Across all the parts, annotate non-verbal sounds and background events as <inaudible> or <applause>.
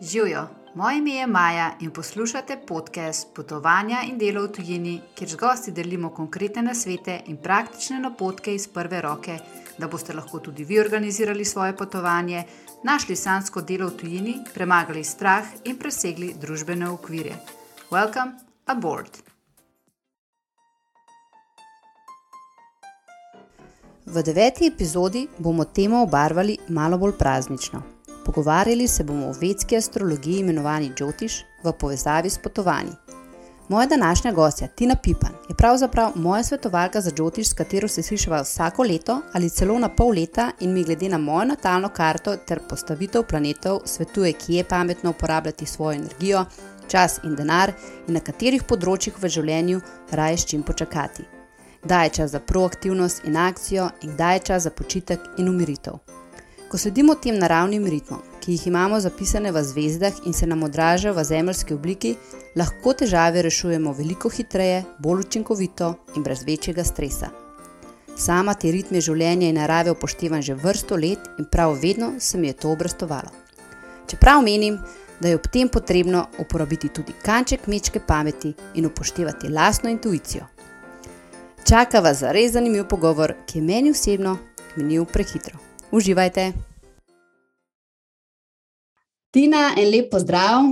Živijo, moje ime je Maja in poslušate podcast Potovanja in delo v tujini, kjer z gosti delimo konkretne nasvete in praktične napotke iz prve roke, da boste lahko tudi vi organizirali svoje potovanje, našli sansko delo v tujini, premagali strah in presegli družbene okvire. Welcome aboard! V deveti epizodi bomo temo obarvali malo bolj praznično. Pogovarjali se bomo o vedski astrologiji imenovani Džotiš v povezavi s potovanji. Moja današnja gostja Tina Pipan je pravzaprav moja svetovalka za Džotiš, s katero se slišava vsako leto ali celo na pol leta in mi glede na mojo natalno karto ter postavitev planetov svetuje, kje je pametno uporabljati svojo energijo, čas in denar in na katerih področjih v življenju raje s čim počakati. Kdaj je čas za proaktivnost in akcijo in kdaj je čas za počitek in umiritev. Ko sledimo tem naravnim ritmom, ki jih imamo zapisane v zvezdah in se nam odražajo v zemeljski obliki, lahko težave rešujemo veliko hitreje, bolj učinkovito in brez večjega stresa. Sama te ritme življenja in narave upoštevam že vrsto let in prav vedno se mi je to obrestovalo. Čeprav menim, da je ob tem potrebno uporabiti tudi kanček mečke pameti in upoštevati lastno intuicijo. Čaka vas za res zanimiv pogovor, ki je meni osebno minil prehitro. Uživajte! Tina, en lep pozdrav.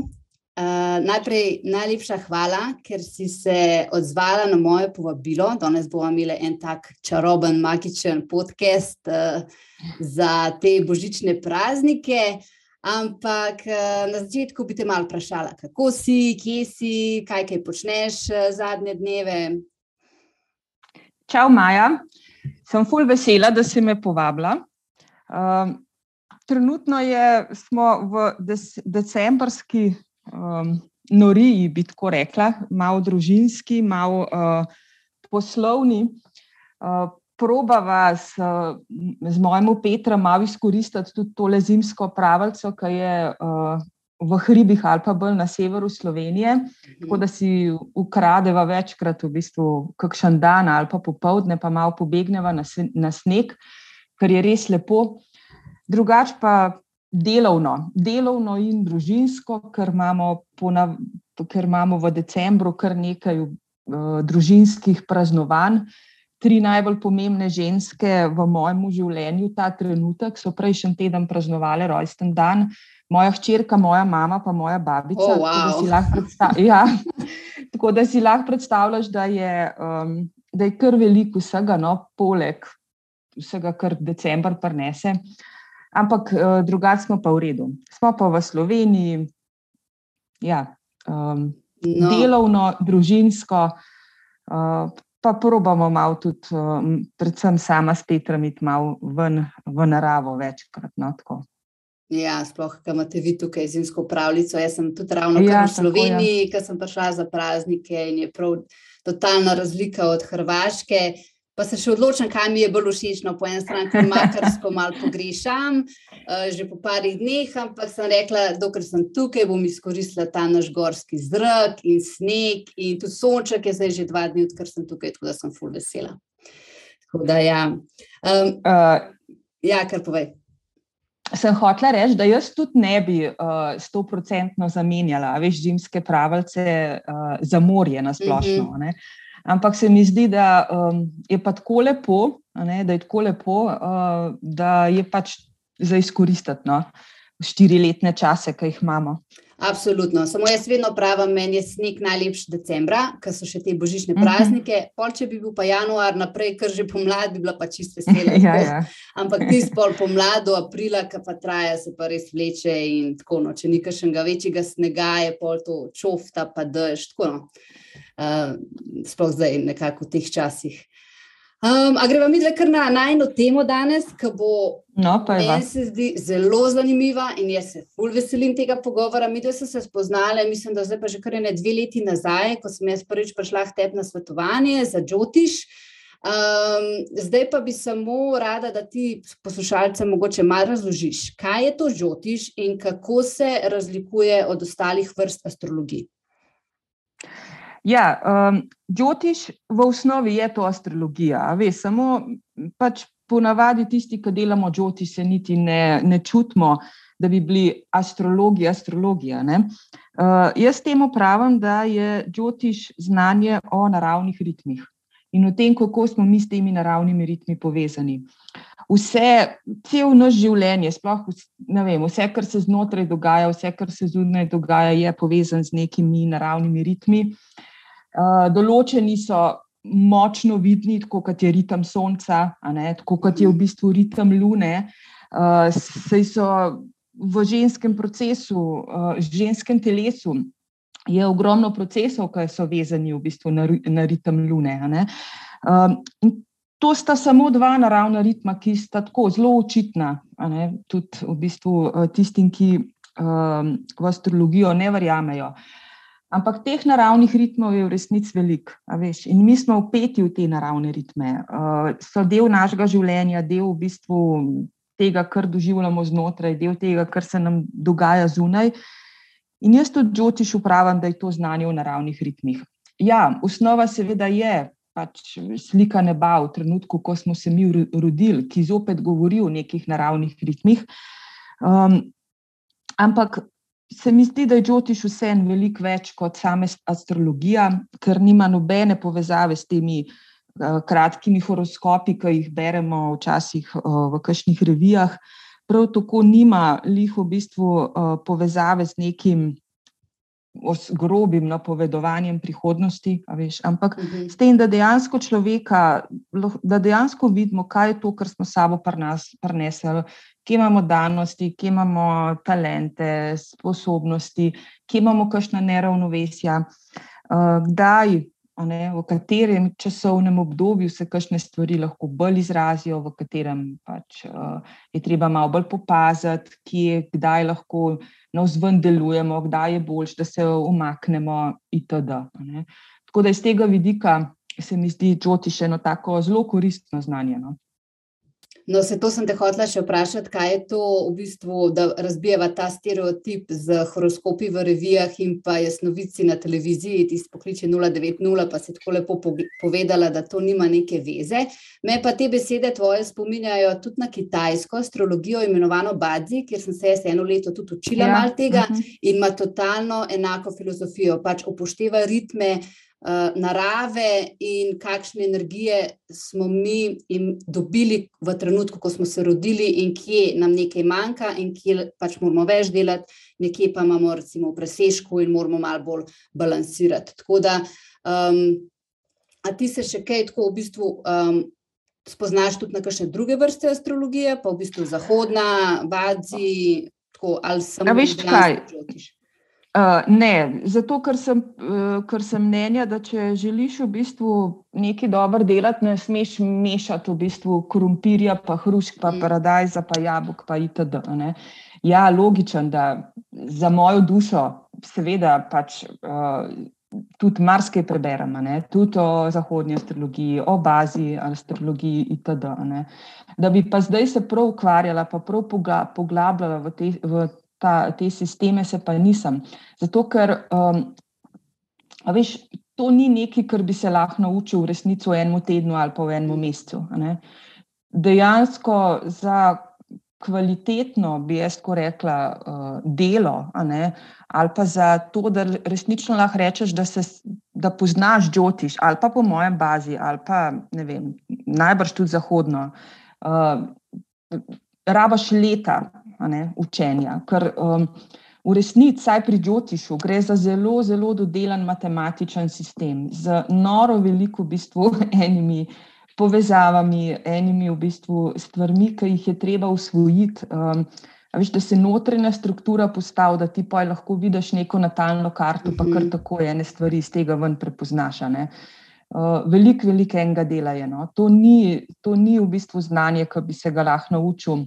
Uh, najprej najlepša hvala, ker si se odzvala na moje povabilo. Danes bomo imeli en tak čaroben, magičen podcast uh, za te božične praznike. Ampak uh, na začetku bi te malo vprašala, kako si, kje si, kaj kaj počneš uh, zadnje dneve. Čau, Maja. Sem ful vesela, da si me povabila. Um, trenutno je, smo v des, decembrski um, noriji, bi tako rekla, malo družinski, malo uh, poslovni. Uh, probava s, z mojim Petrom malo izkoristiti tudi tole zimsko pravico, ki je uh, v hribih ali pa bolj na severu Slovenije, mhm. tako da si ukradeva večkrat v bistvu kakšen dan ali pa popovdne, pa malo pobegneva na, na sneg kar je res lepo. Drugač pa delovno, delovno in družinsko, ker imamo, ponav, ker imamo v decembru kar nekaj uh, družinskih praznovanj. Tri najbolj pomembne ženske v mojem življenju ta trenutek so prejšnji teden praznovali rojsten dan. Moja hčerka, moja mama, pa moja babica. Oh, wow. tako, da <laughs> ja, tako da si lahko predstavljaš, da je, um, da je kar veliko vsega, no, poleg vsega, kar decembr prenese. Ampak uh, drugače smo pa v redu. Smo pa v Sloveniji, ja, um, no. delovno, družinsko, uh, pa probamo malo tudi, um, predvsem sama s Petrom, iti malo ven v naravo večkrat. No, ja, sploh, kaj imate vi tukaj zimsko pravljico. Jaz sem tudi ravno ja, v Sloveniji, ja. ker sem prišla za praznike in je prav totalna razlika od Hrvaške. Pa se še odločim, kaj mi je bolj všeč. Po eni strani makarsko malo pogrešam, uh, že po parih dneh, ampak sem rekla, dokler sem tukaj, bom izkoristila ta naš gorski zrak in sneg in tu sonček je zdaj že dva dni, odkar sem tukaj, tako da sem full vesela. Da, ja. Um, uh, ja, kar povej. Sem hotela reči, da jaz tudi ne bi stoprocentno uh, zamenjala, veš, zimske pravice uh, za morje na splošno. Uh -huh. Ampak se mi zdi, da um, je pa tako lepo, ne, da je tako lepo, uh, da je pač za izkoristiti no, štiriletne čase, ki jih imamo. Absolutno. Samo jaz vedno pravim, meni je sneg najlepši decembra, ker so še te božične mhm. praznike. Uh -huh. Pol, če bi bil pa januar naprej, ker že pomlad bi bila pa čiste vesela. <laughs> ja, ja. Ampak ti spol pomlad do aprila, ki pa traja, se pa res vleče in tako. No. Če ni kakšnega večjega snega, je pol to čofta, pa dež. Tako, no. Uh, sploh zdaj, nekako v teh časih. Um, a gremo mi le kar na najno temo danes, ki bo no, meni se zdi zelo zanimiva in jaz se ful veselim tega pogovora. Mi dve smo se spoznali, mislim, da zdaj pa že kar ne dve leti nazaj, ko sem jaz prvič prišla k tebi na svetovanje za Džotiš. Um, zdaj pa bi samo rada, da ti poslušalcem mogoče malo razložiš, kaj je to Džotiš in kako se razlikuje od ostalih vrst astrologije. Ja, um, Džotiš v osnovi je to astrologija. Ve, samo pač ponavadi tisti, ki delamo Džotiš, se niti ne, ne čutimo, da bi bili astrologi, astrologija. Uh, jaz temu pravim, da je Džotiš znanje o naravnih ritmih in o tem, kako smo mi s temi naravnimi ritmi povezani. Vse, cel naš življenje, sploh vem, vse, kar se znotraj dogaja, vse, kar se zunaj dogaja, je povezan z nekimi naravnimi ritmi. Uh, določeni so močno vidni, tako kot je ritem sonca, tako kot je v bistvu ritem lune. Uh, sej so v ženskem procesu, uh, ženskem telesu, je ogromno procesov, ki so vezani v bistvu na, na ritem lune. Um, to sta samo dva naravna ritma, ki sta tako zelo očitna, tudi v bistvu uh, tistim, ki um, v astrologijo ne verjamejo. Ampak teh naravnih ritmov je v resnici veliko. In mi smo upeti v te naravne ritme. Uh, so del našega življenja, del v bistvu tega, kar doživljamo znotraj, del tega, kar se nam dogaja zunaj. In jaz tudi Džotiš upravljam, da je to znanje v naravnih ritmih. Ja, osnova seveda je pač slika neba v trenutku, ko smo se mi rodili, ki zopet govori o nekih naravnih ritmih. Um, ampak se mi zdi, da je Džotiš vseeno veliko več kot same astrologija, ker nima nobene povezave s temi. Kratkimi horoskopi, ki jih beremo včasih v kakšnih revijah, prav tako nima lih v bistvu uh, povezave z nekim grobim napovedovanjem prihodnosti, veš, ampak uh mhm. -huh. s tem, da dejansko človeka, da dejansko vidimo, kaj je to, kar smo sabo prinesli, kje imamo danosti, kje imamo talente, sposobnosti, kje imamo kakšna neravnovesja, uh, kdaj ne, v katerem časovnem obdobju se kakšne stvari lahko bolj izrazijo, v katerem pač, uh, je treba malo bolj popaziti, kje, kdaj lahko na vzven delujemo, kdaj je bolj, da se umaknemo, itd. Ne. Tako da iz tega vidika se mi zdi Džoti še eno tako zelo koristno znanje. No. No, se to sem te hotela še vprašati, kaj je to v bistvu, da razbijeva ta stereotip z horoskopi v revijah in pa jasnovici na televiziji, ti spokliče 090, pa si tako lepo povedala, da to nima neke veze. Me pa te besede tvoje spominjajo tudi na kitajsko astrologijo, imenovano Badzi, kjer sem se jaz eno leto tudi učila ja. mal tega uh mhm. -huh. in ima totalno enako filozofijo, pač upošteva ritme, narave in kakšne energije smo mi dobili v trenutku, ko smo se rodili, in kje nam nekaj manjka, in kje pač moramo več delati, nekje pa imamo, recimo, v presežku in moramo malo bolj balansirati. Tako da, um, a ti se še kaj tako v bistvu. Um, Spoznaš tudi na kakšne druge vrste astrologije, pa v bistvu zahodna, badzi, tako ali samo. Ja, veš kaj? Uh, ne, zato ker sem, uh, ker sem mnenja, da če želiš v bistvu nekaj dobro delati, ne smeš mešati v bistvu krumpirja, pa hrušk, pa mm. paradajza, pa jabolk, pa itd. Ne. Ja, logičen, da za mojo dušo, seveda, pač uh, tudi marsikaj preberem, ne. tudi o zahodnji astrologiji, o bazi astrologiji itd. Ne. Da bi pa zdaj se prav ukvarjala, pa prav poglabljala v te. V ta, te sisteme, se pa nisem. Zato, ker um, veš, to ni nekaj, kar bi se lahko naučil v resnici v enem tednu ali pa v enem mesecu. Dejansko za kvalitetno, bi jaz tako rekla, uh, delo, ali pa za to, da resnično lahko rečeš, da, se, da poznaš Džotiš, ali pa po mojem bazi, ali pa ne vem, najbrž tudi zahodno. Uh, Rabaš leta, ne, učenja. Ker um, v resnici, saj pri Džotišu, gre za zelo, zelo dodelan matematičen sistem, z noro veliko v bistvu <laughs> enimi povezavami, enimi v bistvu stvarmi, ki jih je treba usvojiti. Um, Veš, da se notranja struktura postavi, da ti pa lahko vidiš neko natalno karto, pa kar mhm. tako ene stvari iz tega ven prepoznaš. Uh, veliko, veliko enega dela je. No. To, ni, to ni v bistvu znanje, ki bi se ga lahko naučil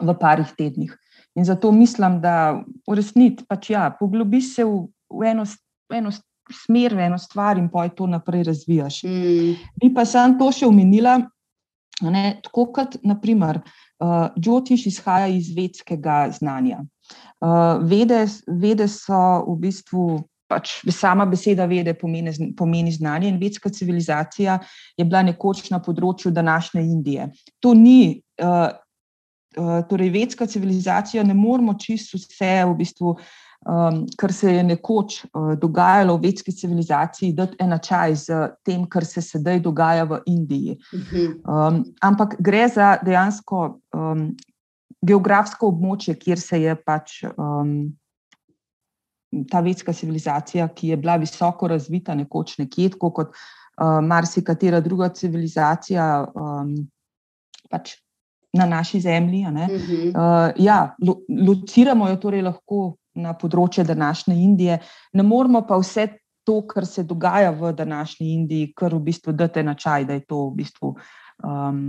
v parih tednih. In zato mislim, da v resnici pač ja, poglobiš se v, v, eno, v eno smer, v eno stvar in poj to naprej razvijaš. Mm. Bi pa sem to še omenila, ne, tako kot naprimer uh, Džotiš izhaja iz vedskega znanja. Uh, vede, vede so v bistvu. Pač sama beseda vede pomeni, pomeni znanje, in vedska civilizacija je bila nekoč na področju današnje Indije. To ni uh, torej vedska civilizacija, ne moramo čisto vse v bistvu. Um, kar se je nekoč uh, dogajalo v vedski civilizaciji, da je enačaj z tem, kar se sedaj dogaja v Indiji. Um, ampak gre za dejansko um, geografsko območje, kjer se je pač um, ta vedska civilizacija, ki je bila visoko razvita, nekoč nekje, kot uh, marsikatera druga civilizacija um, pač na naši zemlji. Uh, ja, lo, lociramo jo torej lahko na področje današnje Indije, ne moramo pa vse to, kar se dogaja v današnji Indiji, kar v bistvu date na čaj, da je to v bistvu. Um,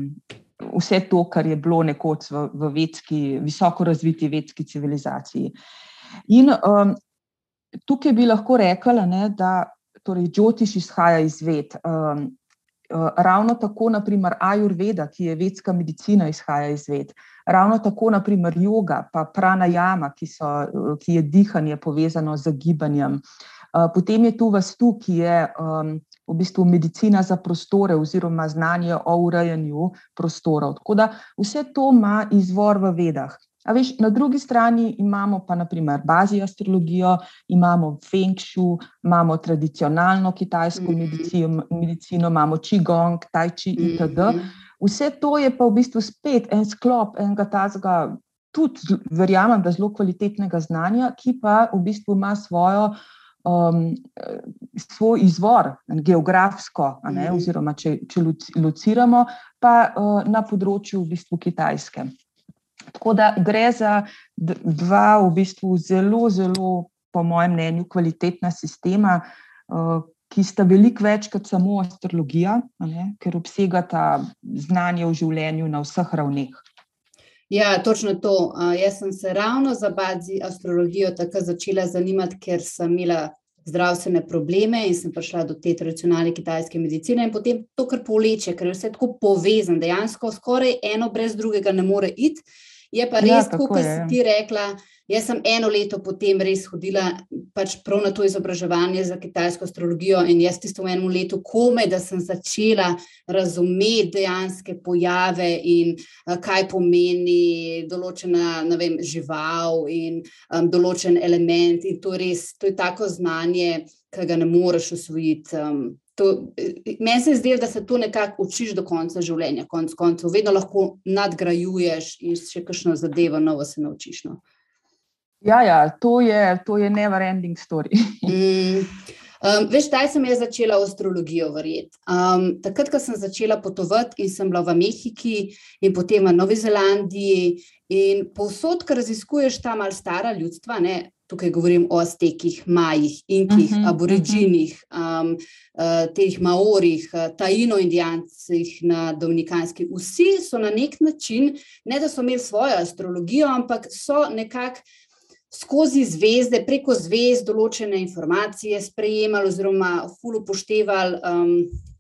Vse to, kar je bilo nekoč v, v vedski, visoko razviti vedski civilizaciji. In um, tukaj bi lahko rekla, ne, da torej Džotiš izhaja iz ved. Um, uh, ravno tako, naprimer, Ajurveda, ki je vedska medicina, izhaja iz ved. Ravno tako, naprimer, yoga, pa pranajama, ki, so, ki je dihanje povezano z gibanjem. Uh, potem je tu vastu, ki je um, v bistvu medicina za prostore oziroma znanje o urejanju prostorov. Tako da vse to ima izvor v vedah. Veš, na drugi strani imamo pa naprimer bazi astrologijo, imamo Feng Shui, imamo tradicionalno kitajsko mm -hmm. medicino, medicino, imamo Qigong, Tai Chi itd. Mm -hmm. Vse to je pa v bistvu spet en sklop enega tazga, tudi verjamem, da zelo kvalitetnega znanja, ki pa v bistvu ima svojo. Um, svoj izvor, geografsko, ne, mhm. oziroma če, če lociramo, pa uh, na področju v bistvu Kitajske. Tako da gre za dva, v bistvu, zelo, zelo, po mojem mnenju, kvalitetna sistema, eh, ki sta veliko več kot samo astrologija, ne, ker obsegata znanje o življenju na vseh ravneh. Ja, točno to. Jaz sem se ravno za bazi astrologijo tako začela zanimati, ker sem imela zdravstvene probleme in sem prišla do te tradicionalne kitajske medicine, in potem to, kar poleče, ker je vse tako povezano, dejansko skoraj eno brez drugega ne more iti. Je pa ja, res, ja, kot si ti rekla. Jaz sem eno leto potem res hodila pač prav na to izobraževanje za kitajsko astrologijo in jaz tisto v enem letu komaj, da sem začela razumeti dejanske pojave in uh, kaj pomeni določena vem, žival in um, določen element. In to, res, to je tako znanje, ki ga ne moreš usvojiti. Um, Meni se zdi, da se to nekako učiš do konca življenja, konc koncev, vedno lahko nadgrajuješ in še kakšno zadevo novo se naučiš. No. Ja, ja, to je, to je never ending story. <laughs> mm. Um, veš, zdaj sem jaz začela astrologijo verjeti. Um, takrat, ko sem začela potovati in sem bila v Mehiki in potem v Novi Zelandiji, in povsod, ker raziskuješ ta mal stara ljudstva, ne, tukaj govorim o Aztekih, Majih, Inkih, uh mhm, -huh, Aboriginih, um, uh, teh Maorih, uh, Taino-Indijancih na Dominikanski. Vsi so na nek način, ne da so imeli svojo astrologijo, ampak so nekako skozi zvezde, preko zvezd, določene informacije sprejemali, oziroma ful upoštevali. Um,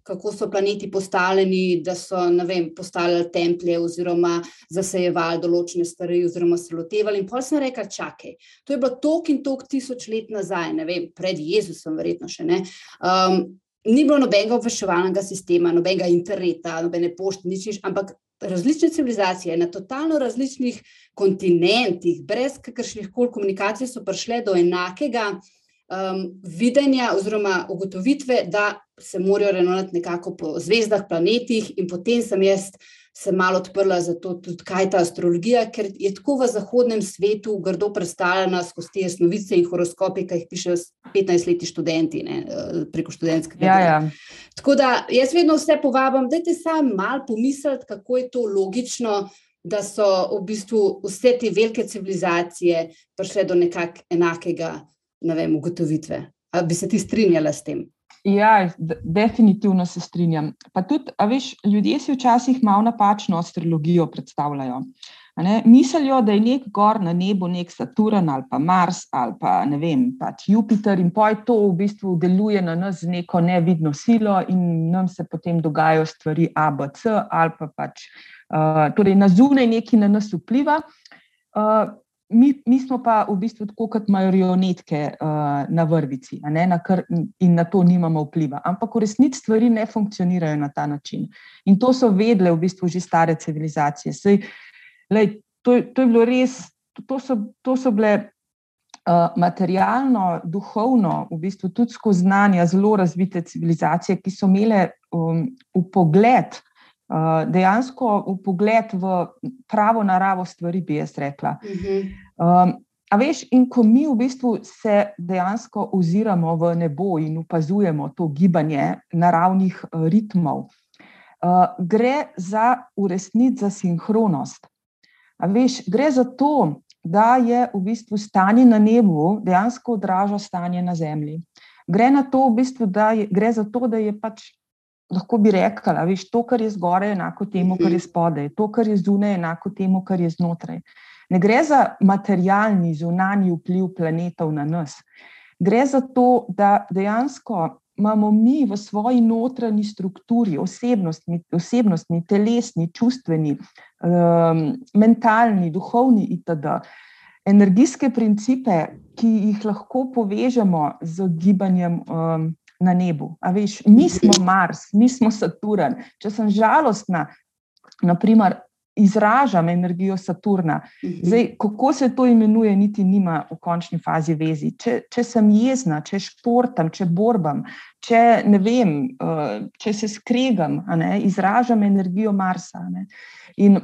kako so planeti postavljeni, da so vem, postavljali templje oziroma zasejevali določene stvari, oziroma se lotevali. In pa sem rekel, čakaj, to je bilo tok in tok tisoč let nazaj, ne vem, pred Jezusom, verjetno še ne. Um, ni bilo nobenega obveščevalnega sistema, nobenega interneta, nobene pošte, nič, nič, ampak različne civilizacije na totalno različnih kontinentih, brez kakršnih koli komunikacij, so prišle do enakega um, videnja oziroma ugotovitve, da se morajo renovati nekako po zvezdah, planetih, in potem sem jaz se malo odprla za to, tudi kaj je ta astrologija, ker je tako v zahodnem svetu grdo predstavljena skozi te snovice in horoskope, ki jih pišejo 15-letni študenti ne, eh, preko študentskega ja, ja. Tako da jaz vedno vse povabim, da te sam mal pomisliti, kako je to logično. Da so v bistvu vse te velike civilizacije prišle do nekakšnega enakega vem, ugotovitve. Ali bi se ti strinjala s tem? Ja, definitivno se strinjam. Pa tudi, a veš, ljudje si včasih malo napačno astrologijo predstavljajo. Mislijo, da je nek gor na nebu, nek Saturn ali pa Mars ali pa ne vem, pač Jupiter in poj to v bistvu deluje na nas z neko nevidno silo in nam se potem dogajajo stvari A, B, C ali pa pač, uh, torej na zunaj neki na nas vpliva. Uh, mi, mi smo pa v bistvu tako kot marionetke uh, na vrvici na kar, in na to nimamo vpliva. Ampak v resnici stvari ne funkcionirajo na ta način. In to so vedle v bistvu že stare civilizacije. Sej, lej, to, to je bilo res, to so, to so bile uh, materialno, duhovno, v bistvu tudi skozi znanja zelo razvite civilizacije, ki so imele um, v pogled, dejansko v pogled v pravo naravo stvari, bi jaz rekla. Um, A veš, in ko mi v bistvu se dejansko oziramo v nebo in opazujemo to gibanje naravnih ritmov, uh, gre za uresničiti za sinhronost. A veš, gre za to, da je v bistvu stanje na nebu dejansko odraža stanje na zemlji. Gre, to, v bistvu, je, gre za to, da je pač, lahko bi rekla, da to, kar je zgoraj, enako temu, kar je mhm. spodaj, to, kar je zunaj, enako temu, kar je znotraj. Ne gre za materialni, zunanji vpliv planetov na nas. Gre za to, da dejansko imamo mi v svoji notranji strukturi, osebnostni, osebnostni telesni, čustveni, um, mentalni, duhovni itd. Energijske principe, ki jih lahko povežemo z gibanjem um, na nebu. A veš, mi smo Mars, mi smo Saturn. Če sem žalostna, naprimer, izražam energijo Saturna. Mhm. Zdaj, kako se to imenuje, niti nima v končni fazi vezi. Če, če sem jezna, če športam, če borbam, če ne vem, uh, če se skregam, ne, izražam energijo Marsa. In,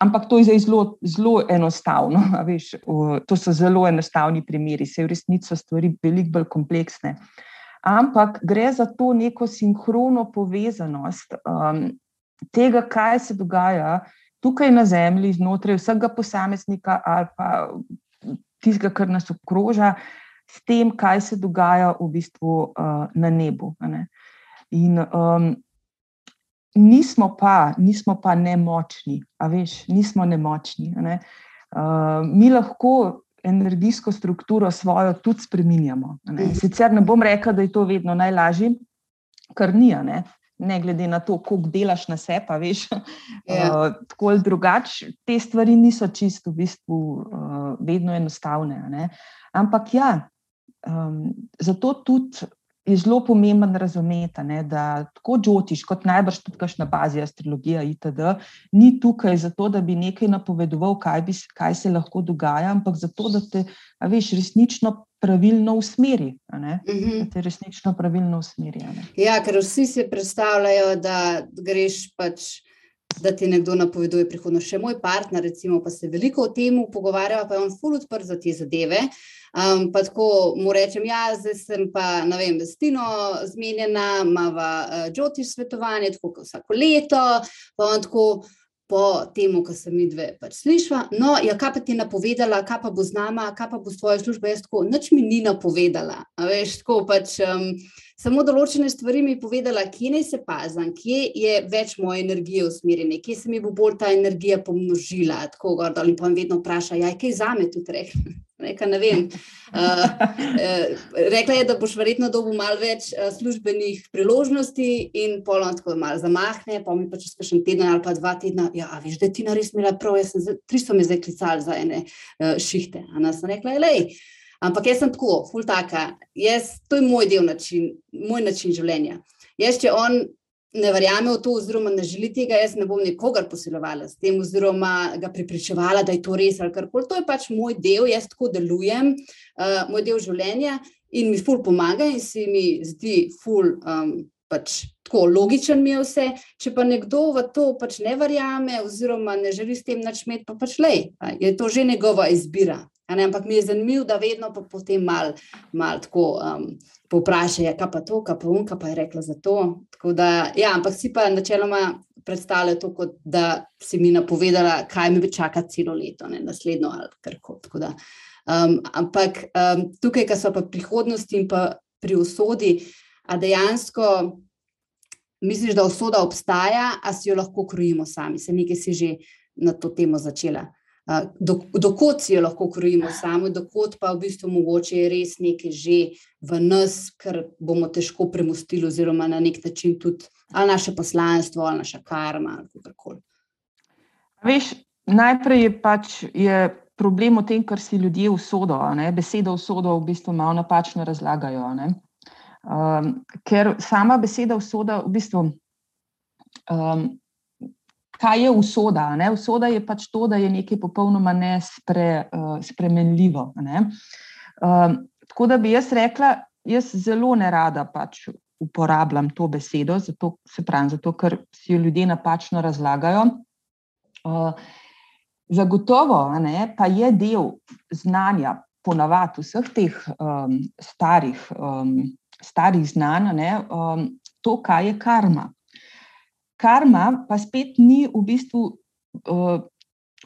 ampak to je zelo, zelo enostavno. Veš, uh, to so zelo enostavni primeri, se v resnici so stvari veliko bolj kompleksne. Ampak gre za to neko sinhrono povezanost um, tega, kaj se dogaja tukaj na Zemlji, znotraj vsega posameznika ali pa tistega, kar nas obkroža, s tem, kaj se dogaja v bistvu uh, na nebu. In um, nismo, pa, nismo pa nemočni, a veš, nismo nemočni. Ne? Uh, mi lahko energijsko strukturo svojo tudi spremenjamo. Ne? Sicer ne bom rekla, da je to vedno najlažje, kar ni. Ne? ne glede na to, koliko delaš na sebe, veš, yeah. Ja. uh, <laughs> tako ali drugače, te stvari niso čisto v bistvu uh, vedno enostavne. Ne? Ampak ja, um, zato tudi je zelo pomemben razumeti, ne, da tako Džotiš, kot najbrž tudi kašna bazija, astrologija itd., ni tukaj zato, da bi nekaj napovedoval, kaj, bi, kaj se lahko dogaja, ampak zato, da te, veš, resnično pravilno usmeri. Uh mhm. -huh. Da te resnično pravilno usmeri. Ja, ker vsi si predstavljajo, da greš pač. Da ti nekdo napoveduje prihodnost. Še moj partner, recimo, pa se veliko o tem pogovarja, pa je on ful odprt za te zadeve. Um, pa tako mu rečem, ja, zdaj sem pa, ne vem, s Tino zmenjena, imamo uh, Džotiš svetovanje, tako kot vsako leto, pa on tako po tem, ko sem mi dve pač slišala. No, ja, kaj pa ti je napovedala, kaj pa bo z nama, kaj pa bo s tvojo službo, jaz tako, nič mi ni napovedala. Veš, tako pač. Um, Samo določene stvari mi je povedala, kje naj se pazim, kje je več moje energije usmerjene, kje se mi bo bolj ta energija pomnožila. Tako gor pa jim vedno vpraša, ja, kaj za me tudi rekla. Reka, ne vem. Uh, <laughs> uh, rekla je, da boš verjetno dobil malo več uh, službenih priložnosti in polno tako malo zamahne, pa mi pa čez kakšen teden ali pa dva tedna, ja, veš, da ti na res imela prav, jaz sem 300 me zdaj klical za ene uh, šihte. A nas sem rekla, lej, ampak jaz sem tako, ful taka, jaz, to je moj del način, moj način življenja. Jaz, če on ne verjame v to, oziroma ne želi tega, jaz ne bom nikogar posilovala s tem, oziroma ga pripričevala, da je to res ali kar koli. To je pač moj del, jaz tako delujem, uh, moj del življenja in mi ful pomaga in se mi zdi ful. Um, Pač tako logičen mi je vse, če pa nekdo v to pač ne verjame, oziroma ne želi s tem načmet, pa pač le, je to že njegova izbira. Ampak mi je zanimivo, da vedno pa potem malo mal tako um, povprašajo, kaj pa to, kaj pa unka pa je rekla za to. Da, ja, ampak si pa načeloma predstavljajo to, kot da si mi napovedala, kaj me čaka celo leto, ne naslednjo ali kar koli. Um, ampak um, tukaj, kar so pa prihodnosti in pa pri usodi, a dejansko misliš, da usoda obstaja, a si jo lahko krojimo sami, se nekaj si že na to temo začela dokot si jo lahko krojimo sami, dokot pa v bistvu mogoče je res nekaj že v nas, kar bomo težko premustili, oziroma na nek način tudi ali naše poslanstvo, ali naša karma, ali kako koli. Veš, najprej je pač je problem v tem, kar si ljudje usodo, besedo usodo v bistvu malo napačno razlagajo. Um, ker sama beseda usoda v bistvu. Um, kaj je usoda? Ne? Usoda je pač to, da je nekaj popolnoma nespremenljivo. Uh, ne? uh, tako da bi jaz rekla, jaz zelo ne rada pač uporabljam to besedo, zato, pravim, zato ker si jo ljudje napačno razlagajo. Uh, zagotovo ne, pa je del znanja, ponavadi vseh teh um, starih, um, starih znanj, ne, um, to, kaj je karma. Karma pa spet ni v bistvu uh,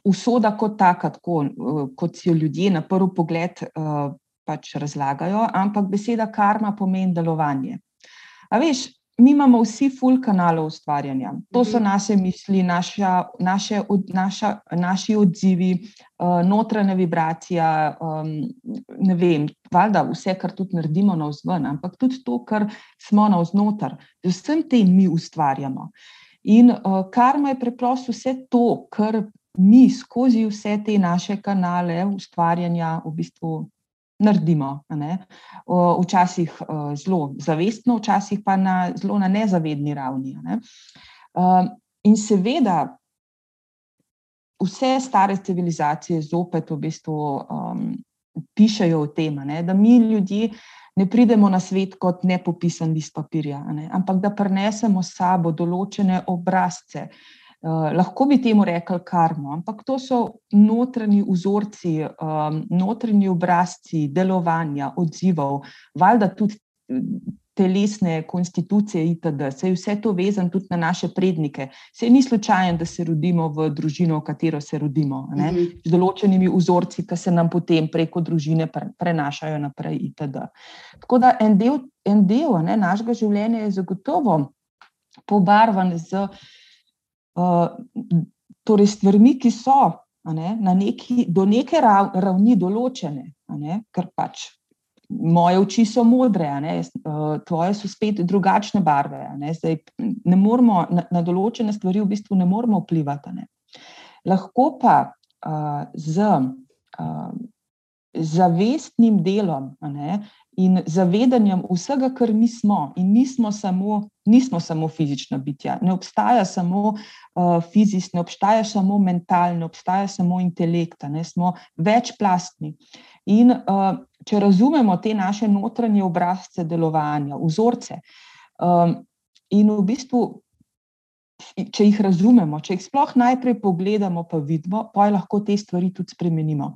usoda kot taka, tako, uh, kot si jo ljudje na prvi pogled uh, pač razlagajo, ampak beseda karma pomeni delovanje. A veš, mi imamo vsi full kanalov ustvarjanja. To so mhm. naše misli, naša, naše, od, naša, naši odzivi, uh, notranja vibracija, um, ne vem, valjda vse, kar tudi naredimo na vzven, ampak tudi to, kar smo na vznoter. Z vsem tem mi ustvarjamo. In uh, karma je preprosto vse to, kar mi skozi vse te naše kanale ustvarjanja v bistvu naredimo. Včasih zelo zavestno, včasih pa na zelo na nezavedni ravni. Ne? In seveda, vse stare civilizacije zopet v bistvu um, pišajo o tem, ne? da mi ljudje ne pridemo na svet kot nepopisan list papirja, ne? ampak da prenesemo s sabo določene obrazce, uh, lahko bi temu rekli karmo, ampak to so notranji vzorci, um, notranji obrazci delovanja, odzivov, valjda tudi telesne konstitucije itd. Se je vse to vezan tudi na naše prednike. Se ni slučajen, da se rodimo v družino, v katero se rodimo, ne? Mhm. z določenimi vzorci, ki se nam potem preko družine prenašajo naprej itd. Tako da en del, en del ne, našega življenja je zagotovo pobarvan z torej stvarmi, ki so ne, neki, do neke ravni določene, ne, ker pač moje oči so modre, ne, tvoje so spet drugačne barve. Ne, zdaj, ne moramo, na, na določene stvari v bistvu ne moramo vplivati. Ne. Lahko pa uh, z uh, zavestnim delom ne, in zavedanjem vsega, kar mi smo, in nismo samo, nismo samo fizična bitja, ne obstaja samo uh, fizično, ne obstaja samo mentalno, ne obstaja samo intelekt, ne smo večplastni. In uh, če razumemo te naše notranje obrazce delovanja, vzorce, um, in v bistvu če jih razumemo, če jih sploh najprej pogledamo, pa vidimo, pa lahko te stvari tudi spremenimo.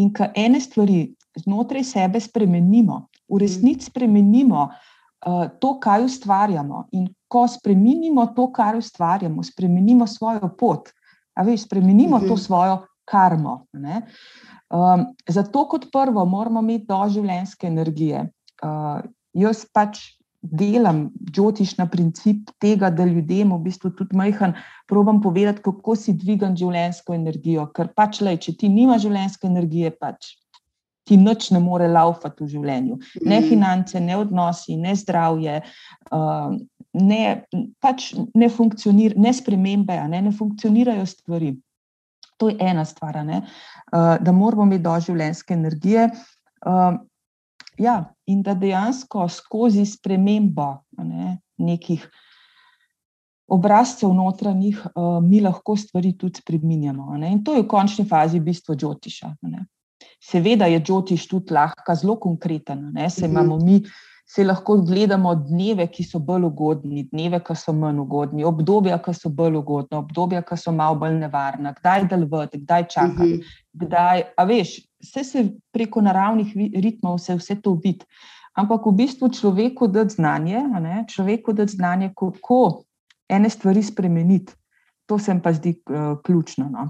In ko ene stvari znotraj sebe spremenimo, v resnici spremenimo uh, to, kaj ustvarjamo. In ko spremenimo to, kar ustvarjamo, spremenimo svojo pot, veš, spremenimo to mhm. svojo karmo. Um, zato, kot prvo, moramo imeti doživljenjske energije. Uh, jaz pač delam džotiš na princip tega, da ljudem v bistvu tudi majhen probam povedati, kako si dvigam življenjsko energijo. Ker pač, le, če ti nima življenjske energije, pač ti nič ne more laufati v življenju. Ne mm. finance, ne odnosi, ne zdravje. Uh, Ne, pač ne funkcionirajo, ne spremembe, ne, ne funkcionirajo stvari. To je ena stvar, uh, da moramo imeti doživljenjske energije. Uh, ja, in da dejansko skozi spremembo ne, nekih obrazcev notranjih, uh, mi lahko stvari tudi spremenjamo. In to je v končni fazi bistvo Džotiša. Seveda je Džotiš tudi lahko zelo konkreten, ne, se mhm. imamo mi se lahko gledamo dneve, ki so bolj ugodni, dneve, ki so manj ugodni, obdobja, ki so bolj ugodna, obdobja, ki so malo bolj nevarna, kdaj delovati, kdaj čakati. Uh mhm. -huh. kdaj, a veš, vse se preko naravnih ritmov vse, vse to vidi. Ampak v bistvu človeku da znanje, ne, človeku da znanje, kako ene stvari spremeniti. To se mi pa zdi uh, ključno. No.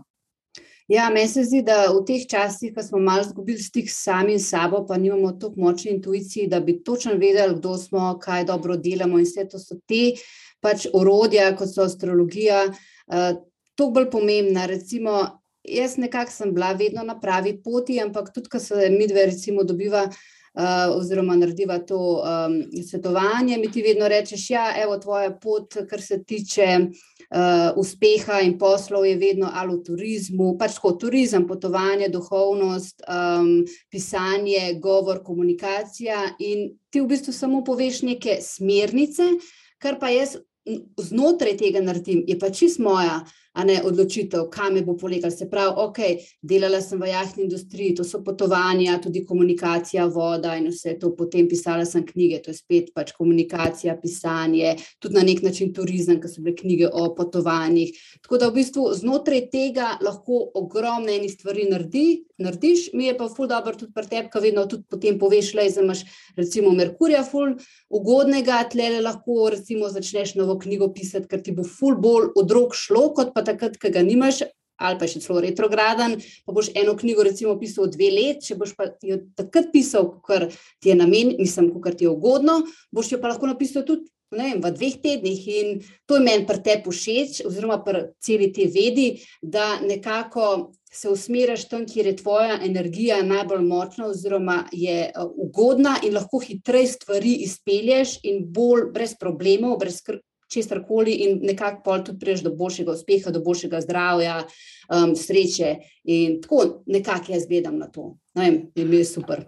Ja, meni se zdi, da v teh časih, ko smo malo izgubili stik s sabo, pa nimamo tako močne intuicije, da bi točno vedeli, kdo smo, kaj dobro delamo. In vse to so te pač orodja, kot so astrologija, uh, toliko bolj pomembna. Recimo, jaz nekako sem bila vedno na pravi poti, ampak tudi, ko se mi dve, recimo, dobiva. Uh, oziroma, narediva to um, svetovanje, mi ti vedno rečeš, ja, je tvoja pot, kar se tiče uh, uspeha in poslov je vedno ali v turizmu, pač kot turizem, potovanje, duhovnost, um, pisanje, govor, komunikacija. In ti v bistvu samo poveš neke smernice, kar pa jaz znotraj tega naredim, je pa čist moja ne odločitev, kam me bo polegal. Se pravi, ok, delala sem v jahni industriji, to so potovanja, tudi komunikacija, voda in vse to, potem pisala sem knjige, to je spet pač komunikacija, pisanje, tudi na nek način turizem, ker so bile knjige o potovanjih. Tako da v bistvu znotraj tega lahko ogromne eni stvari naredi, narediš, mi je pa ful dobro tudi pri tebi, ki vedno tudi potem poveš, le, da imaš recimo Merkurja ful ugodnega, tle lahko recimo začneš novo knjigo pisati, ker ti bo ful bolj od rok šlo, kot pa takrat, ki ga nimaš, ali pa še celo retrograden, pa boš eno knjigo recimo pisal dve let, če boš pa jo takrat pisal, ker ti je namen, mislim, ker ti je ugodno, boš jo pa lahko napisal tudi. Vem, v dveh tednih, in to je meni pri tebi všeč, oziroma pri celi te vedi, da nekako se usmeriš tam, kjer je tvoja energija najbolj močna, oziroma je ugodna, in lahko hitreje stvari izpelješ, in bolj brez problemov, brez česar koli, in nekako pol tudi priješ do boljšega uspeha, do boljšega zdravja, um, sreče. In tako nekako jaz gledam na to. Ne vem, je mi super.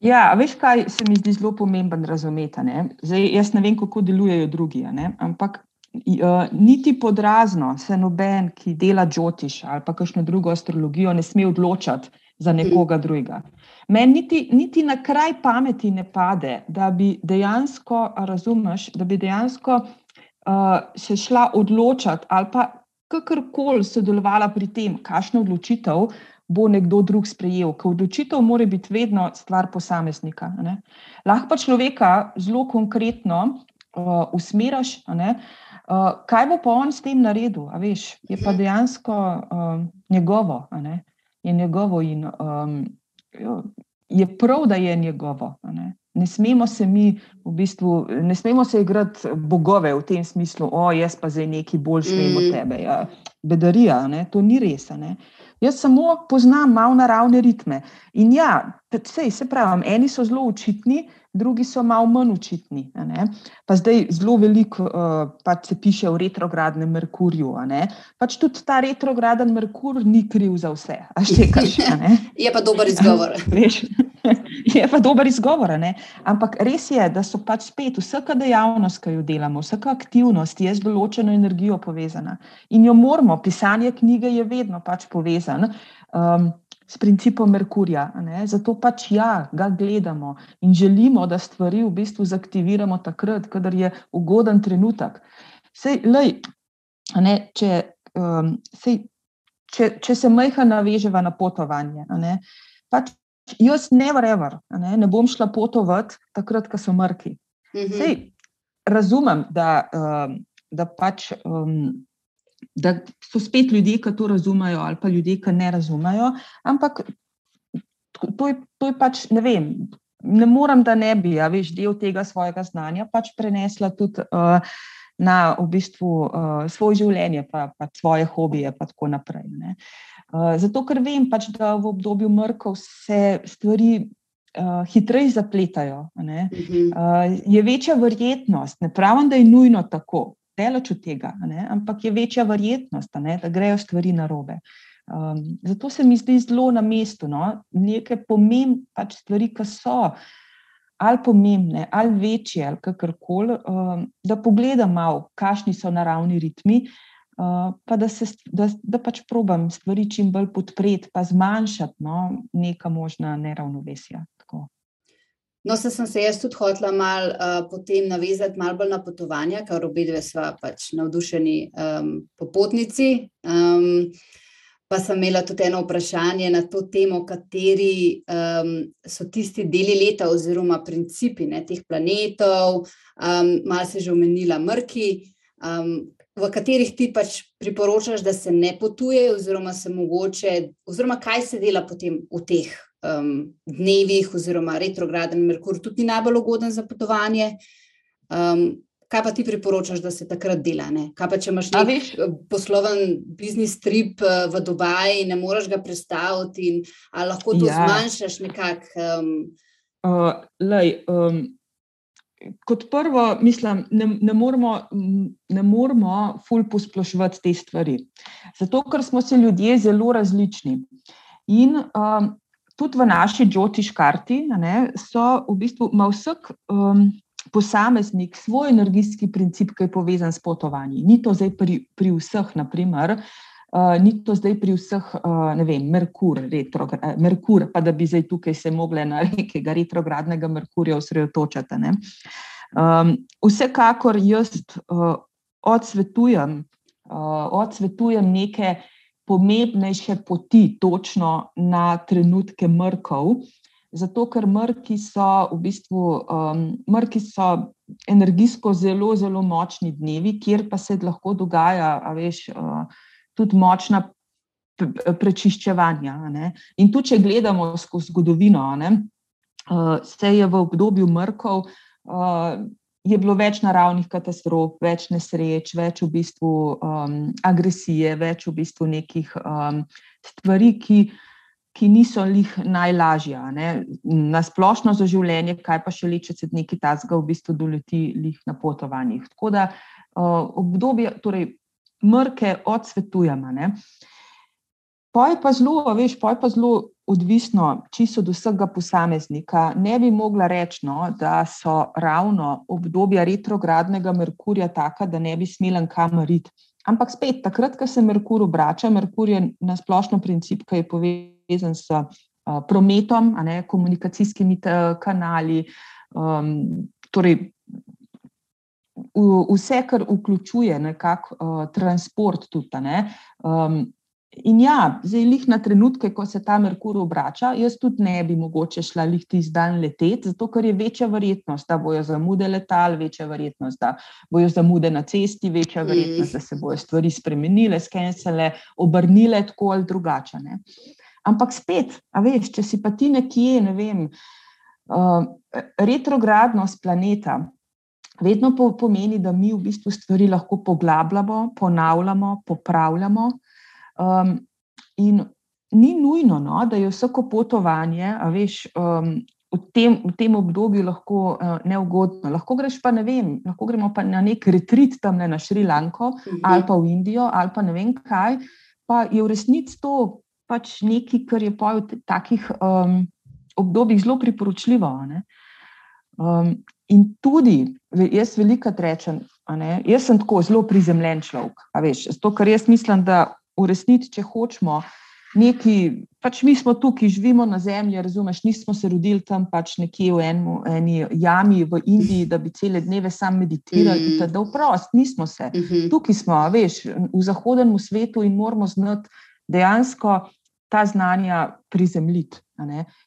Ja, veš, kaj se mi zdi zelo pomemben razumeti. Ne? Zdaj, jaz ne vem, kako delujejo drugi, ampak uh, niti podrazno se noben, ki dela džotiš ali pa kakšno drugo astrologijo, ne sme odločati za nekoga mm. drugega. Meni niti, niti na kraj pameti ne pade, da bi dejansko, razumeš, da bi dejansko uh, se šla odločati ali pa kakorkoli sodelovala pri tem, kakšno odločitev bo nekdo drug sprejel. Ker odločitev mora biti vedno stvar posameznika. Ne? Lahko pa človeka zelo konkretno uh, usmeriš, uh, kaj bo pa on s tem naredil. Veš, je pa dejansko uh, njegovo. Je njegovo in um, je prav, da je njegovo. Ne smemo se mi, v bistvu, ne smemo se igrati bogove v tem smislu, o, jaz pa zdaj neki boljši vem od mm. tebe. Ja, bedarija, ne? to ni res. Ne? Jaz samo poznam malo naravne ritme. In ja, sej, se pravi, eni so zelo učitni, drugi so malo manj učitni. Pa zdaj zelo veliko uh, pač se piše o retrogradnem Merkurju. Pač tudi ta retrograden Merkur ni kriv za vse. Štekaš, <laughs> <laughs> je pa dober izgovor. <laughs> <laughs> je pa dober izgovor. Ampak res je, da so pač spet vsaka dejavnost, ki jo delamo, vsaka aktivnost je z določeno energijo povezana. In jo moramo, pisanje knjige je vedno pač povezano. Um, s principom Merkurja. Zato pač ja, ga gledamo in želimo, da stvari v bistvu zaktiviramo takrat, kadar je ugoden trenutek. Sej, lej, ne, če, um, sej, če, če se majha naveževa na potovanje, ne, pač jaz never ever, ne, ne bom šla potovati takrat, ko so mrki. Mhm. Sej, razumem, da, um, da pač. Um, da so spet ljudje, ki to razumejo, ali pa ljudje, ki ne razumejo. Ampak to je, to je pač, ne vem, ne morem, da ne bi, a veš, del tega svojega znanja pač prenesla tudi. Uh, Na v bistvu uh, svoje življenje, pa, pa svoje hobije, in tako naprej. Uh, zato, ker vem, pač, da v obdobju mrkov se stvari uh, hitreje zapletajo. Uh, je večja verjetnost, ne pravim, da je nujno tako, delač od tega, ne? ampak je večja verjetnost, ne? da grejo stvari na robe. Um, zato se mi zdi zelo na mestu, no? nekaj pomembne pač stvari, ki so ali pomembne, ali večje, ali kakorkoli, um, da pogledam malo, kakšni so naravni ritmi, uh, pa da, se, da, da pač probam stvari čim bolj podpreti, pa zmanjšati no? neka možna neravnovesja. No, se sem se jaz tudi hotela malo uh, potem navezati malo bolj na potovanja, ker obe dve sva pač navdušeni um, popotnici. Um, pa sem imela tudi eno vprašanje na to temo, kateri um, so tisti deli leta oziroma principi ne, teh planetov, um, malo se že omenila mrki, um, v katerih ti pač priporočaš, da se ne potuje oziroma se mogoče, oziroma kaj se dela potem v teh um, dnevih, oziroma retrograden Merkur, tudi ni najbolj ugoden za potovanje. Um, kaj pa ti priporočaš, da se takrat dela? Ne? Kaj pa če imaš nek veš, posloven biznis trip uh, v Dubaji in ne moreš ga predstaviti, in lahko to ja. zmanjšaš nekako? Um, uh, lej, um... Kot prvo, mislim, ne, ne moramo, ne moramo ful posplošiti te stvari. Zato, ker smo se ljudje zelo različni. In um, tudi v naši Džotiš karti ne, so v bistvu vsak, um, posameznik svoj energijski princip, ki je povezan s potovanji. Ni to zdaj pri, pri vseh, naprimer. Uh, ni to zdaj pri vseh, uh, ne vem, Merkur, retro, uh, Merkur, pa da bi zdaj tukaj se mogli na <laughs> nekega retrogradnega Merkurja osredotočati. Um, vsekakor jaz uh, odsvetujem, uh, odsvetujem neke pomembnejše poti, točno na trenutke mrkov, zato ker mrki so v bistvu um, mrki so energijsko zelo, zelo močni dnevi, kjer pa se lahko dogaja, veš, uh, tudi močna prečiščevanja. Ne? In tu, če gledamo skozi zgodovino, ne, uh, se je v obdobju mrkov. Uh, Je bilo več naravnih katastrof, več nesreč, več v bistvu um, agresije, več v bistvu nekih um, stvari, ki ki niso lih najlažja, ne? na splošno za življenje, kaj pa še leče se nekaj tazga v bistvu doleti na potovanjih. Tako da uh, obdobje, torej mrke odsvetujemo. Poj pa zelo, veš, poj pa zelo odvisno, čisto od vsega posameznika. Ne bi mogla reči, no, da so ravno obdobja retrogradnega Merkurja taka, da ne bi smelen kamariti. Ampak spet, takrat, ko se Merkur obrača, Merkur je na splošno princip, ki je povezan s uh, prometom, ne, komunikacijskimi kanali. Um, torej, vse, kar vključuje nekako uh, transport, tudi. Ne, um, In ja, zdaj jih na trenutke, ko se ta Merkur obrača, jaz tudi ne bi mogoče šla lih ti zdan leteti, zato ker je večja verjetnost, da bojo zamude letal, večja verjetnost, da bojo zamude na cesti, večja verjetnost, da se bojo stvari spremenile, skensele, obrnile tako ali drugače. Ne. Ampak spet, a veš, če si pa ti nekje, ne vem, uh, retrogradnost planeta. Vedno pomeni, da mi v bistvu stvari lahko poglabljamo, ponavljamo, popravljamo. Um, in ni nujno, no, da je vsako potovanje, veš. Um, V tem, v tem obdobju lahko uh, neugodno. Lahko greš pa ne vem, lahko gremo pa na nek retrit tam ne, na Šrilanko mhm. ali pa v Indijo ali pa ne vem kaj. Pa je v resnici to pač nekaj, kar je v takih um, obdobjih zelo priporočljivo. Um, in tudi jaz veliko rečem, jaz sem tako zelo prizemljen človek. Zato, ker jaz mislim, da v resnici, če hočemo. Neki, pač mi smo tukaj, živimo na zemlji, razumeš, nismo se rodili tam pač nekje v eni, eni jami v Indiji, da bi cele dneve sam meditirali, mm -hmm. da vprost, nismo se. Mm -hmm. Tukaj smo, veš, v zahodnem svetu in moramo znati dejansko ta znanja prizemljiti.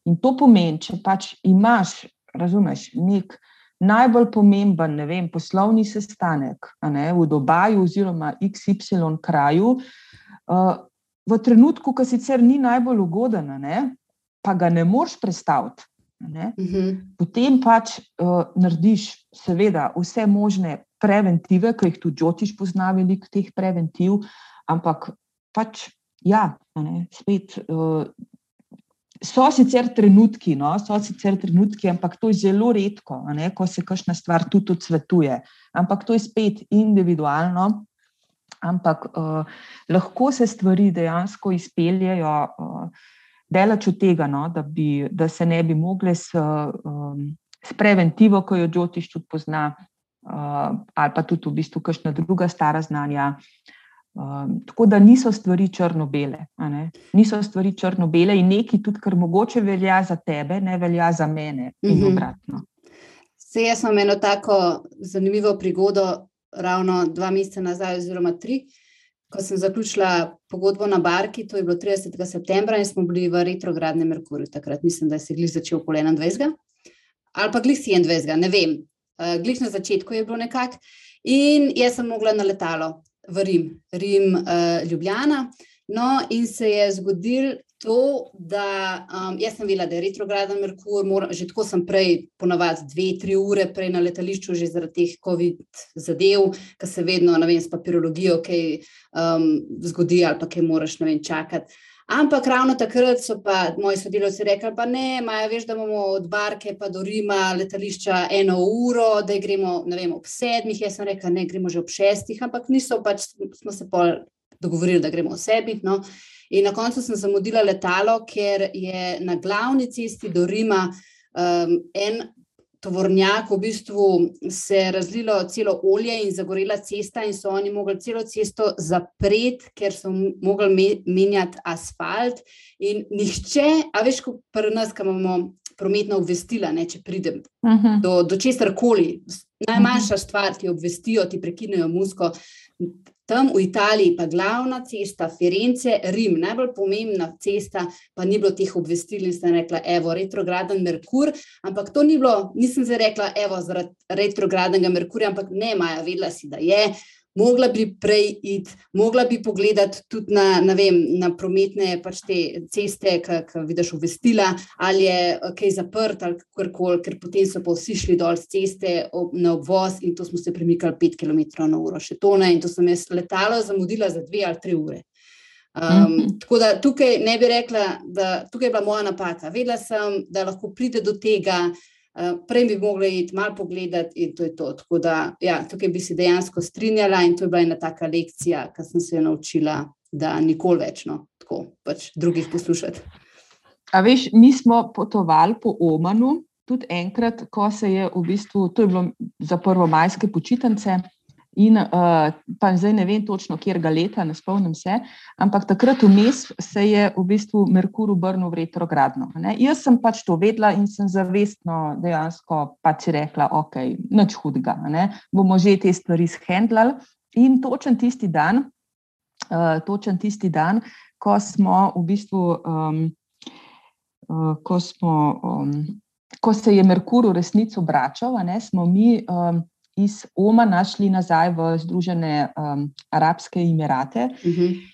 In to pomeni, če pač imaš, razumeš, nek najbolj pomemben, ne vem, poslovni sestanek ne, v Dobaju oziroma XY kraju, v trenutku, ki sicer ni najbolj ugoden, ne, pa ga ne moreš predstaviti. Ne, uh mhm. -huh. Potem pač uh, narediš, seveda, vse možne preventive, ki jih tudi Džotiš pozna, veliko teh preventiv, ampak pač, ja, ne, spet. Uh, So sicer trenutki, no, so sicer trenutki, ampak to je zelo redko, ne, ko se kakšna stvar tudi odsvetuje. Ampak to je spet individualno, ampak uh, lahko se stvari dejansko izpeljejo uh, delač od tega, no, da, bi, da se ne bi mogle s, um, s preventivo, ko jo Džotiš tudi pozna, uh, ali pa tudi v bistvu kakšna druga stara znanja. Um, tako da niso stvari črno-bele. Niso stvari črno-bele in nekaj, tudi kar mogoče velja za tebe, ne velja za mene in mhm. obratno. Se jaz imam eno tako zanimivo prigodo, ravno dva meseca nazaj, oziroma tri, ko sem zaključila pogodbo na Barki, to je bilo 30. septembra in smo bili v retrogradnem Merkurju. Takrat mislim, da se je glih začel pol 21. ali pa glih 27, ne vem. Uh, glih na začetku je bilo nekako. In jaz sem mogla na letalo v Rim, Rim, uh, Ljubljana. No, in se je zgodil to, da um, jaz sem videla, da je retrograden Merkur, mora, že tako sem prej, ponavadi dve, tri ure prej na letališču, že zaradi teh COVID zadev, ki se vedno, ne vem, s papirologijo, kaj um, zgodi ali pa kaj moraš, ne vem, čakati. Ampak ravno takrat so pa moji sodelavci rekli, pa ne, Maja, veš, da imamo od Barke pa do Rima letališča eno uro, da gremo, vem, ob sedmih. Jaz sem rekla, ne, gremo že ob šestih, ampak niso pač, smo se pol dogovorili, da gremo ob sedmih. No. In na koncu sem zamudila letalo, ker je na glavni cesti do Rima um, en tovornjak, v bistvu se je razlilo celo olje in zagorela cesta, in so oni mogli celo cesto zapreti, ker so mogli menjati asfalt. In nihče, a veš, kot pri nas, ki imamo prometna obvestila, ne, če pridem uh mhm. -huh. do, do česar koli. Najmanjša stvar ti obvestijo, ti prekinejo musko. Tam v Italiji pa glavna cesta, Firence, Rim, najbolj pomembna cesta, pa ni bilo teh obvestil in sem rekla, evo, retrograden Merkur, ampak to ni bilo, nisem se rekla, evo, zaradi retrogradnega Merkurja, ampak ne, Maja, vedela si, da je, mogla bi prej iti, mogla bi pogledati tudi na, vem, na prometne pač te ceste, ki vidiš uvestila, ali je kaj zaprt ali karkoli, ker potem so pa vsi šli dol z ceste ob, na obvoz in to smo se premikali 5 km na uro, še to ne, in to sem jaz letalo zamudila za 2 ali 3 ure. Um, -hmm. Tako da tukaj ne bi rekla, da tukaj je bila moja napaka. Vedela sem, da lahko pride do tega, Eh, prej bi mogli iti malo pogledati, in to je to. Tako da, ja, tukaj bi se dejansko strinjala, in to je bila ena taka lekcija, ki sem se jo naučila, da nikoli več no, tako pač drugih poslušati. A veš, mi smo potovali po Omanu, tudi enkrat, ko se je v bistvu, to je bilo za prvo majske počitnice. In uh, pa zdaj ne vem točno, kje ga leta, ne spomnim se, ampak takrat vmes se je v bistvu Merkur obrnil v retrogradno. Ne? Jaz sem pač to vedela in sem zavestno dejansko pač rekla, ok, nič hudega, ne? bomo že te stvari shendlali. In točen tisti dan, uh, točen tisti dan, ko smo v bistvu, um, uh, ko, smo, um, ko se je Merkur v resnici obračal, ne, smo mi. Um, iz Omana šli nazaj v Združene um, arabske emirate. Uh mhm. -huh.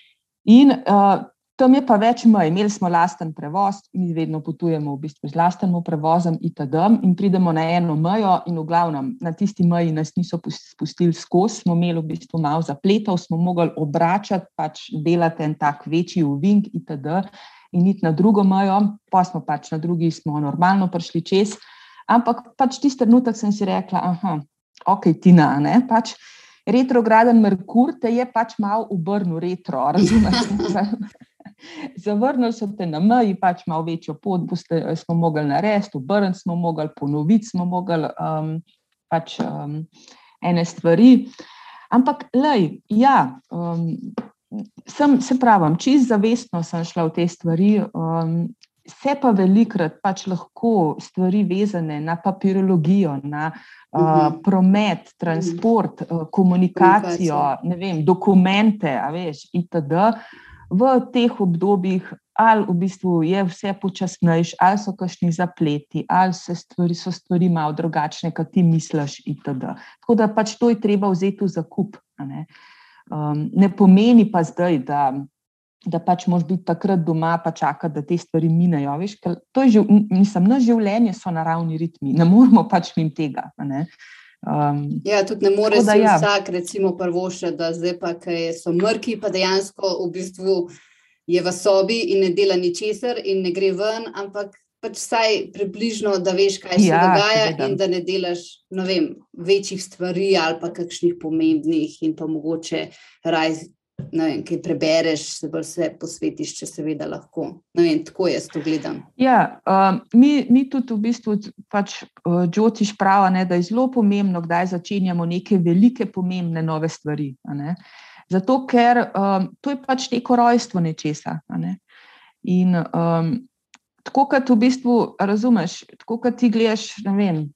In uh, tam je pa več mej, imeli smo lasten prevoz, mi vedno potujemo v bistvu z lastnim prevozom, itd. In pridemo na eno mejo, in v glavnem na tisti meji nas niso spustili skozi, smo imeli v bistvu malo zapletov, smo mogli obračati, pač delati en tak večji uvink, itd. In iti na drugo mejo, pa smo pač na drugi, smo normalno prišli čez. Ampak pač tisti trenutek sem si rekla, aha, ok, Tina, ne, pač retrograden Merkur te je pač malo obrnil retro, razumete? <laughs> Zavrnili so te na meji, pač malo večjo pot boste, smo mogli narediti, obrniti smo mogli, ponoviti smo mogli um, pač, um, ene stvari. Ampak, lej, ja, um, sem, se pravim, čist zavestno sem šla v te stvari. Um, Se pa velikrat pač lahko stvari vezane na papirologijo, na uh, uh, promet, transport, uh, komunikacijo, vem, dokumente, veš, itd. V teh obdobjih, ali v bistvu je vse počasnejše, ali so kakšni zapleti, ali stvari, so stvari malo drugačne, kot ti misliš, itd. Tako da pač to je treba vzeti v zakup. Ne, um, ne pomeni pa zdaj, da da pač moraš biti takrat doma, pa čakati, da te stvari minejo. Veš, to je že, mislim, na življenje so naravni ritmi, ne moramo pač mim tega. Um, ja, tudi ne more se ja. vsak, recimo, prvo še, da zdaj pa, ki so mrki, pa dejansko v bistvu je v sobi in ne dela ničesar in ne gre ven, ampak pač vsaj približno, da veš, kaj se ja, dogaja in da ne delaš vem, večjih stvari ali pa kakšnih pomembnih in pa mogoče raj vem, kaj prebereš, se bolj vse posvetiš, če seveda lahko. Vem, tako jaz to gledam. Ja, um, mi, mi tudi v bistvu pač, uh, Džotiš pravi, da je zelo pomembno, kdaj začenjamo neke velike, pomembne nove stvari. Zato, ker um, to je pač neko rojstvo nečesa. Ne? In um, tako, kot v bistvu razumeš, tako kot ti gledaš, ne vem.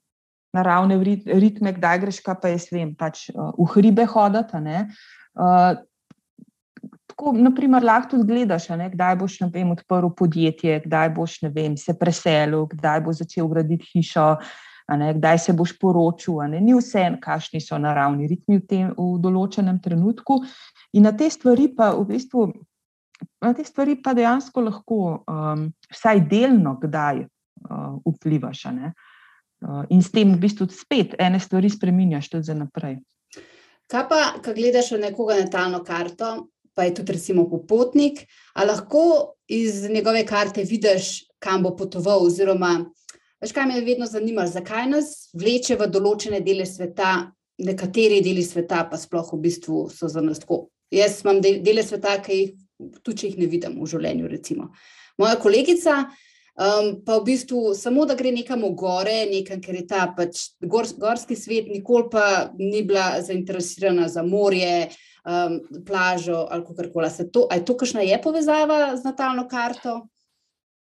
Naravne ritme, kdaj greš, pa jaz vem, pač uh, v hribe hoditi. Uh, tako, naprimer, lahko tudi gledaš, ne, kdaj boš vem, odprl podjetje, kdaj boš vem, se preselil, kdaj boš začel graditi hišo, ne, kdaj se boš poročil. Ni vse, kakšni so naravni ritmi v, tem, v določenem trenutku. In na te stvari pa v bistvu. Na te stvari pa dejansko lahko um, vsaj delno kdaj uh, vplivaš. Uh, in s tem v bistvu spet ene stvari spremenjaš tudi za naprej. Kaj pa, ko gledaš na nekoga natalno karto, pa je tudi recimo popotnik, ali lahko iz njegove karte vidiš, kam bo potoval. Oziroma, veš, kaj me vedno zanima, zakaj nas vleče v določene dele sveta, nekateri deli sveta pa sploh v bistvu so za nas tako. Jaz imam dele sveta, ki jih tudi jih ne vidim v življenju. Recimo. Moja kolegica. Um, pa v bistvu samo, da gre nekam gore, nekam, ker je ta pač gor, gorski svet, nikoli pa ni bila zainteresirana za morje, um, plažo ali kako koli. Je to, kakšna je povezava z natalno karto?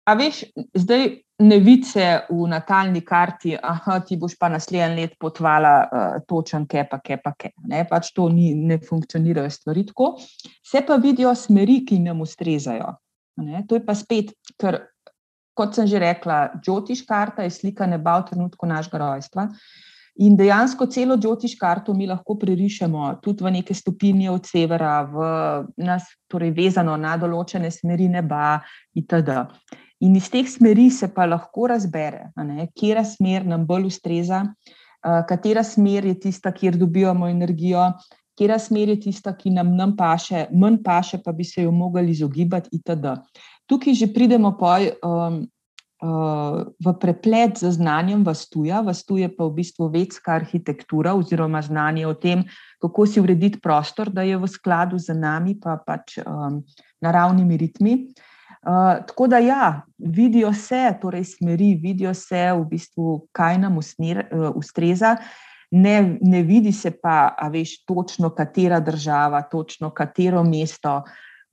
A veš, zdaj ne vidiš v natalni karti, da ti boš pa naslednji let potvala uh, točen, ke pa, ke pa, ke. Ne, pač to ni, ne funkcionirajo stvari tako. Se pa vidijo smeri, ki nam ustrezajo. Ne, to je pa spet, ker kot sem že rekla, Džotiš karta je slika neba v trenutku našega rojstva. In dejansko celo Džotiš karto mi lahko prerišemo tudi v neke stopinje od severa, v nas, torej vezano na določene smeri neba itd. In iz teh smeri se pa lahko razbere, katera smer nam bolj ustreza, katera smer je tista, kjer dobivamo energijo, katera smer je tista, ki nam, nam paše, manj paše, pa bi se jo mogli izogibati itd tukaj že pridemo poj, um, uh, v preplet z znanjem vastuja. Vastuje pa v bistvu vedska arhitektura oziroma znanje o tem, kako si urediti prostor, da je v skladu z nami, pa pač um, naravnimi ritmi. Uh, tako da, ja, vidijo se, torej smeri, vidijo se, v bistvu, kaj nam usmer, uh, ustreza, ne, ne vidi se pa, a veš, točno katera država, točno katero mesto.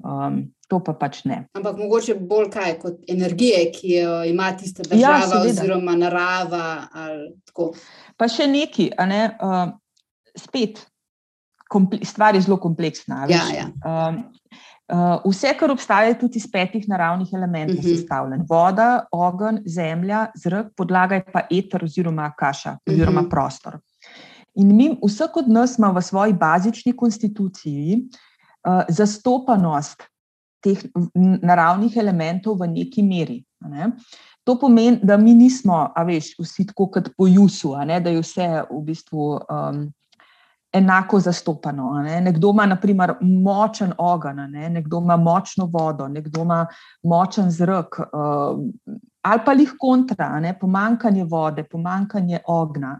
Um, to pa pač ne. Ampak mogoče bolj kaj kot energije, ki jo ima tista ja, država, ja, oziroma narava. Pa še neki, a ne, uh, spet, stvar je zelo kompleksna. Ja, ja. Um, Uh, vse, kar obstaja, je tudi iz petih naravnih elementov uh mhm. -huh. sestavljen: voda, ogenj, zemlja, zrak, podlaga je pa eter oziroma kaša oziroma uh mhm. -huh. prostor. In mi, vsak od nas ima v svoji bazični konstituciji uh, zastopanost teh naravnih elementov v neki meri. Ne? To pomeni, da mi nismo, a veš, vsi tako kot po Jusu, da je vse v bistvu um, enako zastopano. Ne? Nekdo ima, naprimer, močen ogen, ne? nekdo ima močno vodo, nekdo ima močen zrak. Um, Ali pa jih kontra, ne? pomankanje vode, pomankanje ogna,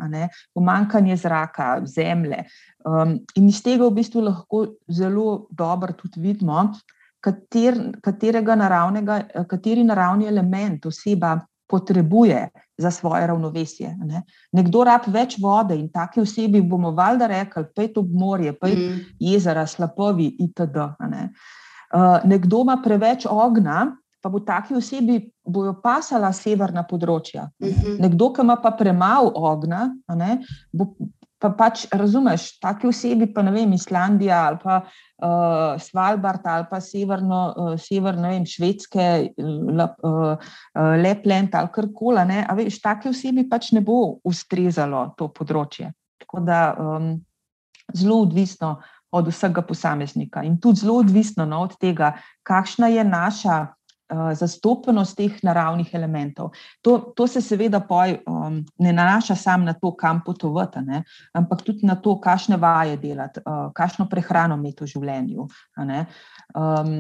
pomankanje zraka, zemlje. Um, in iz tega v bistvu lahko zelo dobro tudi vidimo, kater, katerega naravnega, kateri naravni element oseba potrebuje za svoje ravnovesje. Ne. Nekdo rab več vode in take osebi bomo valjda rekli, pet ob morje, pet mm. jezera, slapovi itd. Ne. Uh, nekdo ima preveč ogna, pa bo taki osebi bojo pasala severna področja. Mm -hmm. Nekdo, ki ima pa premalo ogna, ne, bo pa pač razumeš, take osebi, pa ne vem, Islandija ali pa uh, Svalbard ali pa severno, uh, sever, ne vem, švedske, uh, uh, Lepland ali kar koli, ne, a veš, take osebi pač ne bo ustrezalo to področje. Tako da um, zelo odvisno od vsega posameznika in tudi zelo odvisno no, od tega, kakšna je naša zastopanost teh naravnih elementov. To, to se seveda poj, um, ne nanaša samo na to, kam potovati, ne, ampak tudi na to, kakšne vaje delati, uh, kakšno prehrano imeti v življenju. Um,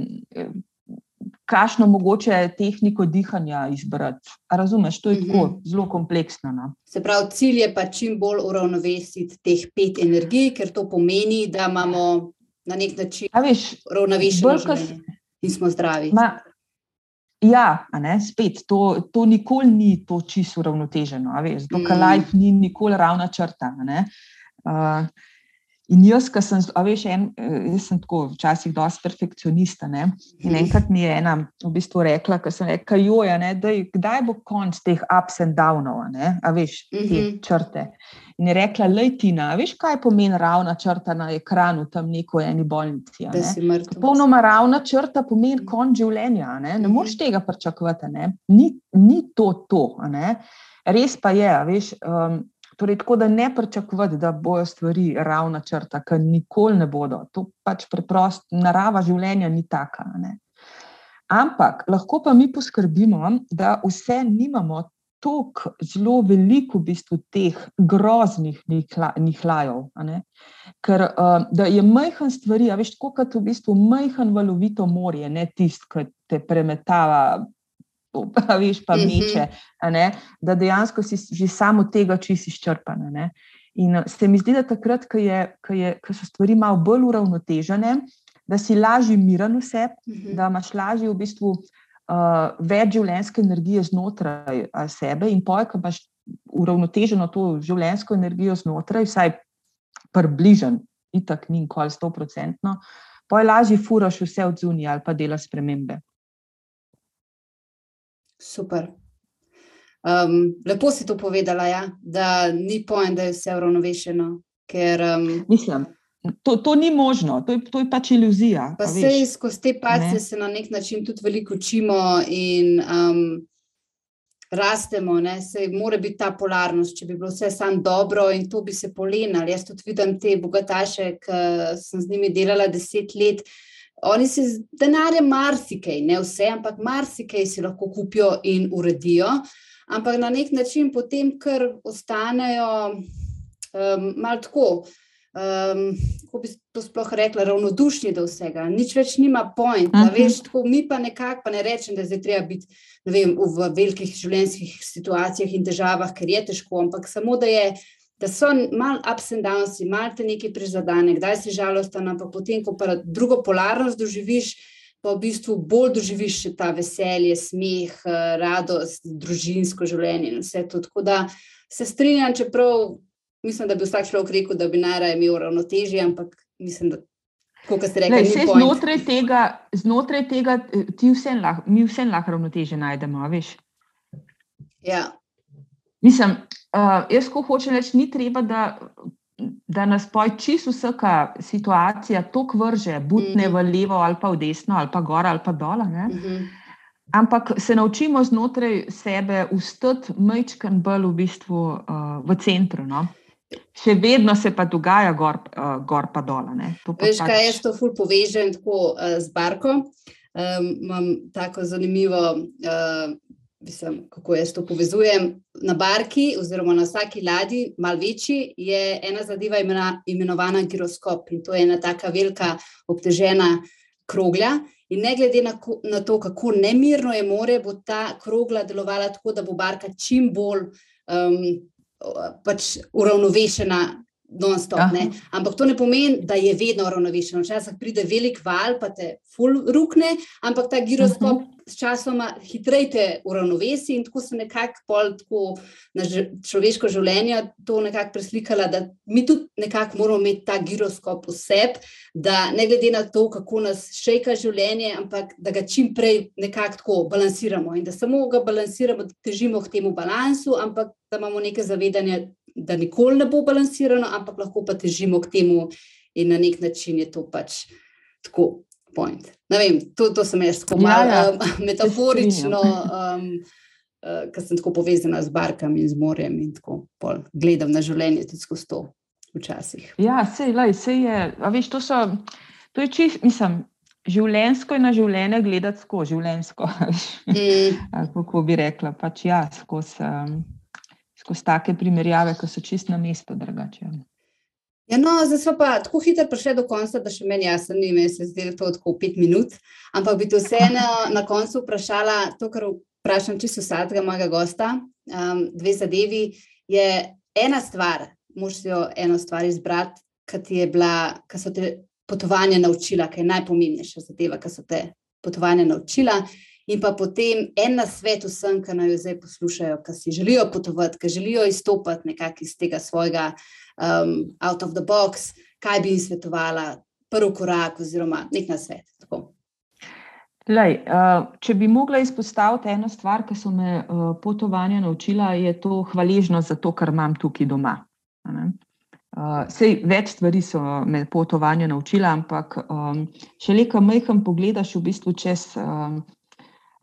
Kakšno mogoče tehniko dihanja izbrati? Razumeš, to je tako mm -hmm. zelo kompleksno. No? Se pravi, cilj je pa čim bolj uravnovesiti teh pet energij, ker to pomeni, da imamo na nek način uravnovešeno in smo zdravi. Ma, Ja, ne, spet, to, to nikoli ni to čisto uravnoteženo, zato ker mm. life ni nikoli ravna črta. Uh, in jaz, ki sem, veš, en, jaz sem tako včasih dosti perfekcionista. Ne? In mhm. enkrat mi je ena v bistvu rekla, ker sem rekla, joja, ne, daj, kdaj bo konc teh ups and downov, a veš, te mm -hmm. črte. In je rekla, lejtina, veš, kaj pomeni ravna črta na ekranu, tam neko eni bolnici. Ne? Popolnoma ravna črta pomeni konc življenja. Ne, ne moreš mhm. tega pričakovati. Ni, ni to to. Res pa je, veš. Um, Torej, tako da ne pričakovati, da bojo stvari ravna črta, ker nikoli ne bodo. To pač preprosto, narava življenja ni taka. Ne? Ampak lahko pa mi poskrbimo, da vse nimamo tako zelo veliko v bistvu teh groznih nihlajev. Ker uh, je majhen stvari, a veš, tako kot v bistvu majhen valovito morje, ne tisto, ki te premetava. Pa veš, pa mhm. meče, da dejansko si že samo tega, če si izčrpan. In se mi zdi, da takrat, ko, je, ko, je, ko so stvari malo bolj uravnotežene, da si lažje miren vse, mm -hmm. da imaš lažje v bistvu uh, več življenjske energije znotraj sebe in pojka imaš uravnoteženo to življenjsko energijo znotraj, vsaj približen, itak ni nikoli sto procentno, pa je lažje furaš vse od zunija ali pa dela spremembe. Super. Um, lepo si to povedala, ja? da ni pojem, da je vse uravnovešeno. Ker, um, Mislim, to, to ni možno, to je, to je pač iluzija. Pa se skozi te pace se na nek način tudi veliko učimo in um, rastemo. Ne? Se mora biti ta polarnost, če bi bilo vse samo dobro in to bi se polenali. Jaz tudi vidim te bogataše, ki sem z njimi delala deset let. Oni se z denarjem marsikaj, ne vse, ampak marsikaj si lahko kupijo in uredijo ampak na nek način potem, ker ostanejo um, malo tako. Um, kako bi to sploh rekla, ravnodušni do vsega, nič več nima point. Uh -huh. veš, tako, mi pa nekako, pa ne rečem, da zdaj treba biti vem, v velikih življenjskih situacijah in težavah, ker je težko, ampak samo da, je, da so malo ups and downs, malo te nekaj prizadene, kdaj si žalosten, ampak potem, ko pa drugo polarnost doživiš, pa v bistvu bolj doživiš ta veselje, smeh, eh, radost, družinsko življenje in vse to. Tako da se strinjam, čeprav mislim, da bi vsak človek rekel, da bi najraje imel ravnotežje, ampak mislim, da. Rekli, Lej, znotraj, tega, znotraj tega, ti vse lahko, mi vse lahko ravnoteže najdemo, veš? Ja. Mislim, uh, jaz ko hočem reči, ni treba, da da nas poj čisto vsaka situacija tako vrže, butne mm -hmm. v levo ali pa v desno, ali pa gor ali pa dol. Mm -hmm. Ampak se naučimo znotraj sebe ustati majčken bolj v bistvu uh, v centru. No? Še vedno se pa dogaja gor, uh, gor pa dol. Veš, pač... kaj jaz to ful povežem tako uh, z barko. Um, imam tako zanimivo uh, mislim, kako jaz to povezujem, na barki oziroma na vsaki ladji, malo večji, je ena zadeva imena, imenovana giroskop in to je ena taka velika obtežena krogla. In ne glede na, na to, kako nemirno je more, bo ta krogla delovala tako, da bo barka čim bolj um, pač uravnovešena non-stop. Ampak to ne pomeni, da je vedno uravnovešeno. Včasih pride velik val, pa te full rukne, ampak ta giroskop uh -huh. s časoma hitreje te uravnovesi in tako se nekako pol tako na človeško življenje to nekako preslikala, da mi tudi nekako moramo imeti ta giroskop v sebi, da ne glede na to, kako nas šejka življenje, ampak da ga čim prej nekako tako balansiramo in da samo ga balansiramo, da težimo k temu balansu, ampak da imamo neke zavedanje, da nikoli ne bo balansirano, ampak lahko pa težimo k temu, in na nek način je to pač tako. Vem, to, to sem jaz tako malo ja, ja. um, <laughs> metaforično, um, uh, ker sem tako povezana z barkami in z morjem in tako pol, gledam na življenje tudi skozi to včasih. Ja, sej, lej, sej je. Veš, to, so, to je čist, mislim. Življensko je na življenje gledati skozi življensko. <laughs> Mm. Kako bi rekla, pač ja, skozi. Um, skozi take primerjave, ki so čist na mestu drugače. Ja, no, zdaj smo pa tako hitro prišli do konca, da še meni jasno ni, meni se zdi, da je to tako pet minut. Ampak bi te vseeno <laughs> na koncu vprašala to, kar vprašam čisto vsakega mojega gosta. Um, dve zadevi je ena stvar, si jo eno stvar izbrati, ki ti je bila, ki so te potovanja naučila, ki je najpomembnejša zadeva, ki so te potovanja naučila. In pa potem en na svet vsem, ki naj jo zdaj poslušajo, ki si želijo potovati, ki želijo izstopati nekako iz tega svojega um, out of the box, kaj bi jim svetovala, prvi korak oziroma nek na svet. Lej, uh, če bi mogla izpostaviti eno stvar, ki so me uh, potovanja naučila, je to hvaležnost za to, kar imam tukaj doma. Uh, sej, več stvari so me potovanja naučila, ampak um, še le, ko majhen pogledaš v bistvu čez.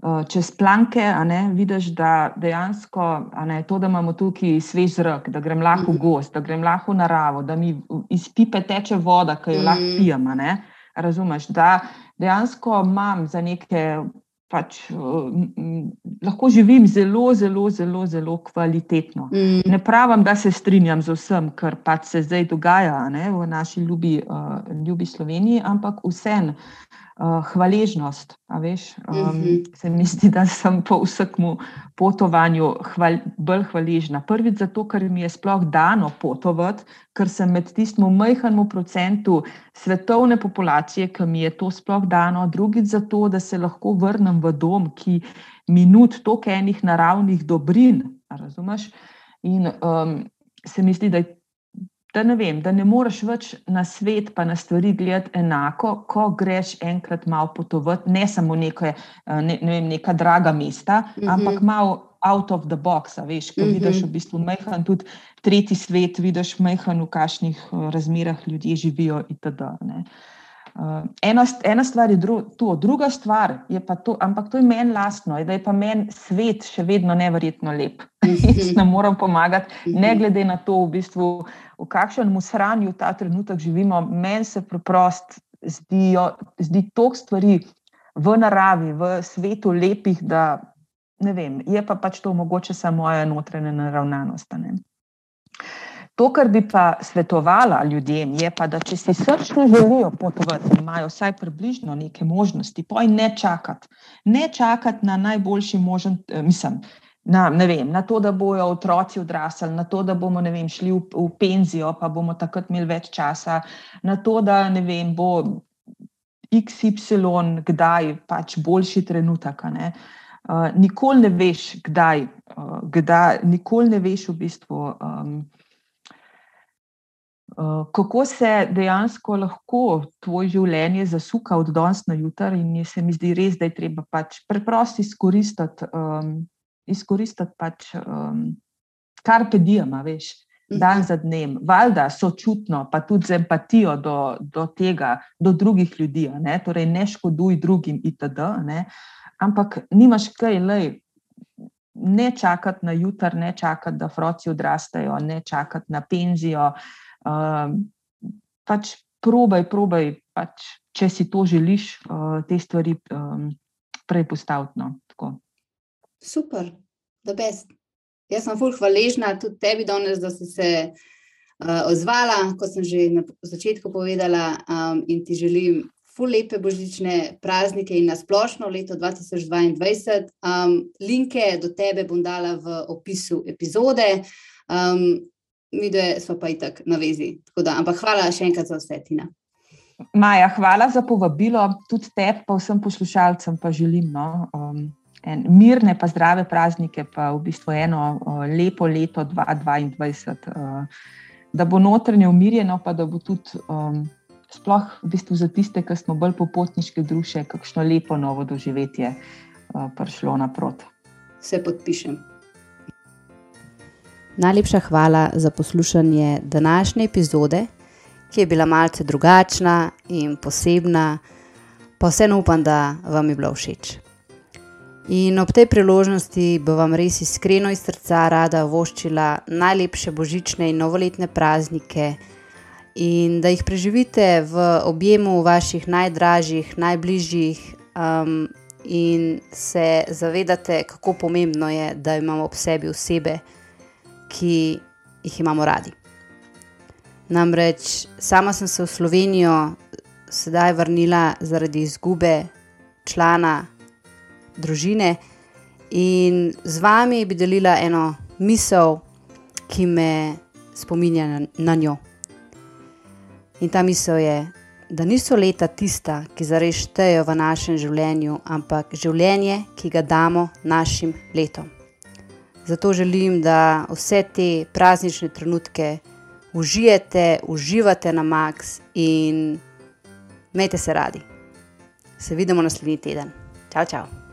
Um, Eh, čez planke, ne, vidiš, da dejansko ne, to, da imamo tukaj svež zrak, da grem lahko v mhm. gost, da grem lahko v naravo, da mi iz pipe teče voda, ki jo lahko mhm. pijem. Ne, razumeš, da dejansko imam za neke. Pač, uh, lahko živim zelo, zelo, zelo, zelo kvalitetno. Mm. Ne pravim, da se strinjam z vsem, kar pač se zdaj dogaja ne, v naši ljubi, uh, ljubi Sloveniji, ampak vseeno uh, hvaležnost. Veš, um, uh -huh. Se mi zdi, da sem po vsakem potovanju hval, bolj hvaležna. Prvič zato, ker mi je sploh dano potovati, ker sem med tistim majhnim procentom svetovne populacije, ki mi je to sploh dano. Drugič zato, da se lahko vrnem v dom, ki mi nudi toliko enih naravnih dobrin. Razumeš? In um, se mi zdi, da je da ne, vem, da ne moreš več na svet, pa na stvari gledati enako, ko greš enkrat malo potovati, ne samo neke, eh, ne, ne vem, neka draga mesta, mm -hmm. ampak malo out of the box. Veš, ko mm -hmm. vidiš v bistvu majhen, tudi tretji svet, vidiš majhen, v kakšnih eh, razmerah ljudje živijo. Itd., Uh, ena, ena stvar je dru, to, druga stvar je pa to, ampak to je meni lastno, je, da je pa meni svet še vedno neverjetno lep. <laughs> Jaz ne morem pomagati, ne glede na to, v bistvu, v kakšnem usranju ta trenutek živimo. Meni se preprosto zdijo, zdi toliko stvari v naravi, v svetu lepih, da ne vem, je pa pač to mogoče samo moja notranja naravnanost. Ne? To, kar bi pa svetovala ljudem, je pa, da če si srčno želijo potovati, imajo vsaj približno neke možnosti, poj ne čakati. Ne čakati na najboljši možen, eh, mislim, na, vem, na to, da bojo otroci odrasli, na to, da bomo vem, šli v, v penzijo, pa bomo takrat imeli več časa, na to, da ne vem, bo XY, kdaj pač boljši trenutek. Uh, nikoli ne veš, kdaj, uh, kdaj, nikoli ne veš v bistvu. Um, kako se dejansko lahko tvoje življenje zasuka od danes na jutr, in se mi zdi res, da je treba pač preprosto izkoristiti, um, izkoristiti pač, um, kar pedijama, veš. Mhm. Dan za dnem, valjda sočutno, pa tudi z empatijo do, do tega, do drugih ljudi, ne? torej ne škoduj drugim, itd. Ne? Ampak nimaš kaj, lej, ne čakati na jutr, ne čakati, da otroci odrastejo, ne čakati na penzijo, uh, Um, pač probaj, probaj, pač, če si to želiš, uh, te stvari um, prej postaviti. No, Super, da best. Jaz sem fulh hvaležna tudi tebi, danes, da si se uh, odzvala, kot sem že na začetku povedala, um, in ti želim. Ful lepe božične praznike in nasplošno leto 2022. Um, linke do tebe bom dala v opisu epizode. Um, mi dve smo pa itak na vezi. Da, ampak hvala še enkrat za vse, Tina. Maja, hvala za povabilo, tudi tebi, pa vsem poslušalcem, pa želim no, um, mirne, pa zdrave praznike, pa v bistvu eno uh, lepo leto 2022, uh, da bo notranje umirjeno, pa da bo tudi um, sploh v bistvu za tiste, ki smo bolj popotniške duše, kakšno lepo novo doživetje uh, prišlo naprot. Se podpišem. Najlepša hvala za poslušanje današnje epizode, ki je bila malce drugačna in posebna, pa vseeno upam, da vam je bila všeč. In ob tej priložnosti bi vam res iskreno iz srca rada voščila najlepše božične in novoletne praznike in da jih preživite v objemu vaših najdražjih, najbližjih um, in se zavedate, kako pomembno je, da imamo ob sebi osebe ki jih imamo radi. Namreč sama sem se v Slovenijo sedaj vrnila zaradi izgube člana družine in z vami bi delila eno misel, ki me spominja na, na njo. In ta misel je, da niso leta tista, ki zares štejejo v našem življenju, ampak življenje, ki ga damo našim letom. Zato želim, da vse te praznične trenutke užijete, uživate na max in imejte se radi. Se vidimo naslednji teden. Čau, čau.